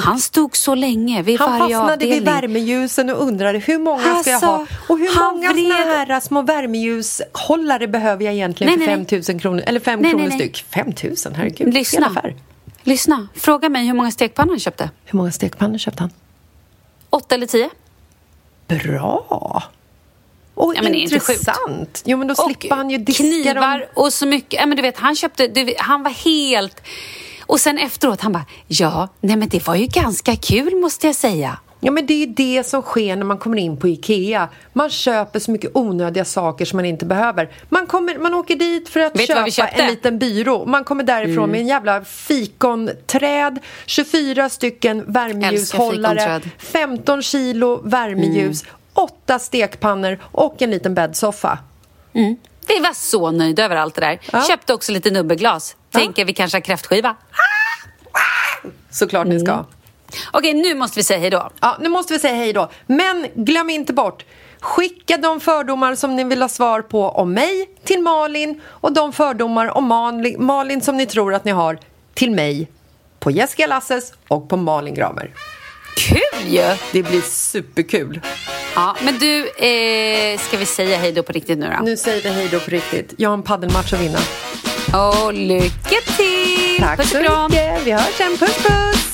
han stod så länge vid Han varje fastnade vid värmeljusen och undrade hur många ska jag Alltså, ha? Och hur många vred- såna här små värmeljushållare behöver jag egentligen Nej, för nej, 5 000 kronor? Eller 5 Nej, kronor nej, nej. styck? 5 000? Herregud. Lyssna. Lyssna, fråga mig hur många stekpannor han köpte. Hur många stekpannor köpte han? Åtta eller tio? Bra! Och Ja, men intressant. Jo, men då slipper han ju diska knivar dem. och så mycket. Ja, men du vet, han köpte, du, han var helt... Och sen efteråt, han bara, ja, nej men det var ju ganska kul måste jag säga. Ja, men det är det som sker när man kommer in på Ikea. Man köper så mycket onödiga saker som man inte behöver. Man, kommer, man åker dit för att Vet köpa köpte? en liten byrå. Man kommer därifrån med en jävla fikonträd, 24 stycken värmeljushållare, fikonträd. 15 kilo värmeljus, åtta stekpannor och en liten bäddsoffa. Vi var så nöjda över allt det där. Ja. Köpte också lite nubbeglas. Tänker vi kanske har kräftskiva. Såklart ni ska. Okej, nu måste vi säga hej då. Ja, nu måste vi säga hej då. Men glöm inte bort, skicka de fördomar som ni vill ha svar på om mig till Malin och de fördomar om Malin, som ni tror att ni har till mig på Jessica Lasses och på Malin Gramer. Kul ju! Det blir superkul. Ja, men du, eh, ska vi säga hej då på riktigt nu då? Nu säger vi hej då på riktigt. Jag har en paddelmatch att vinna. Och lycka till! Tack Puss så mycket. Vi hörs sen. Puss puss!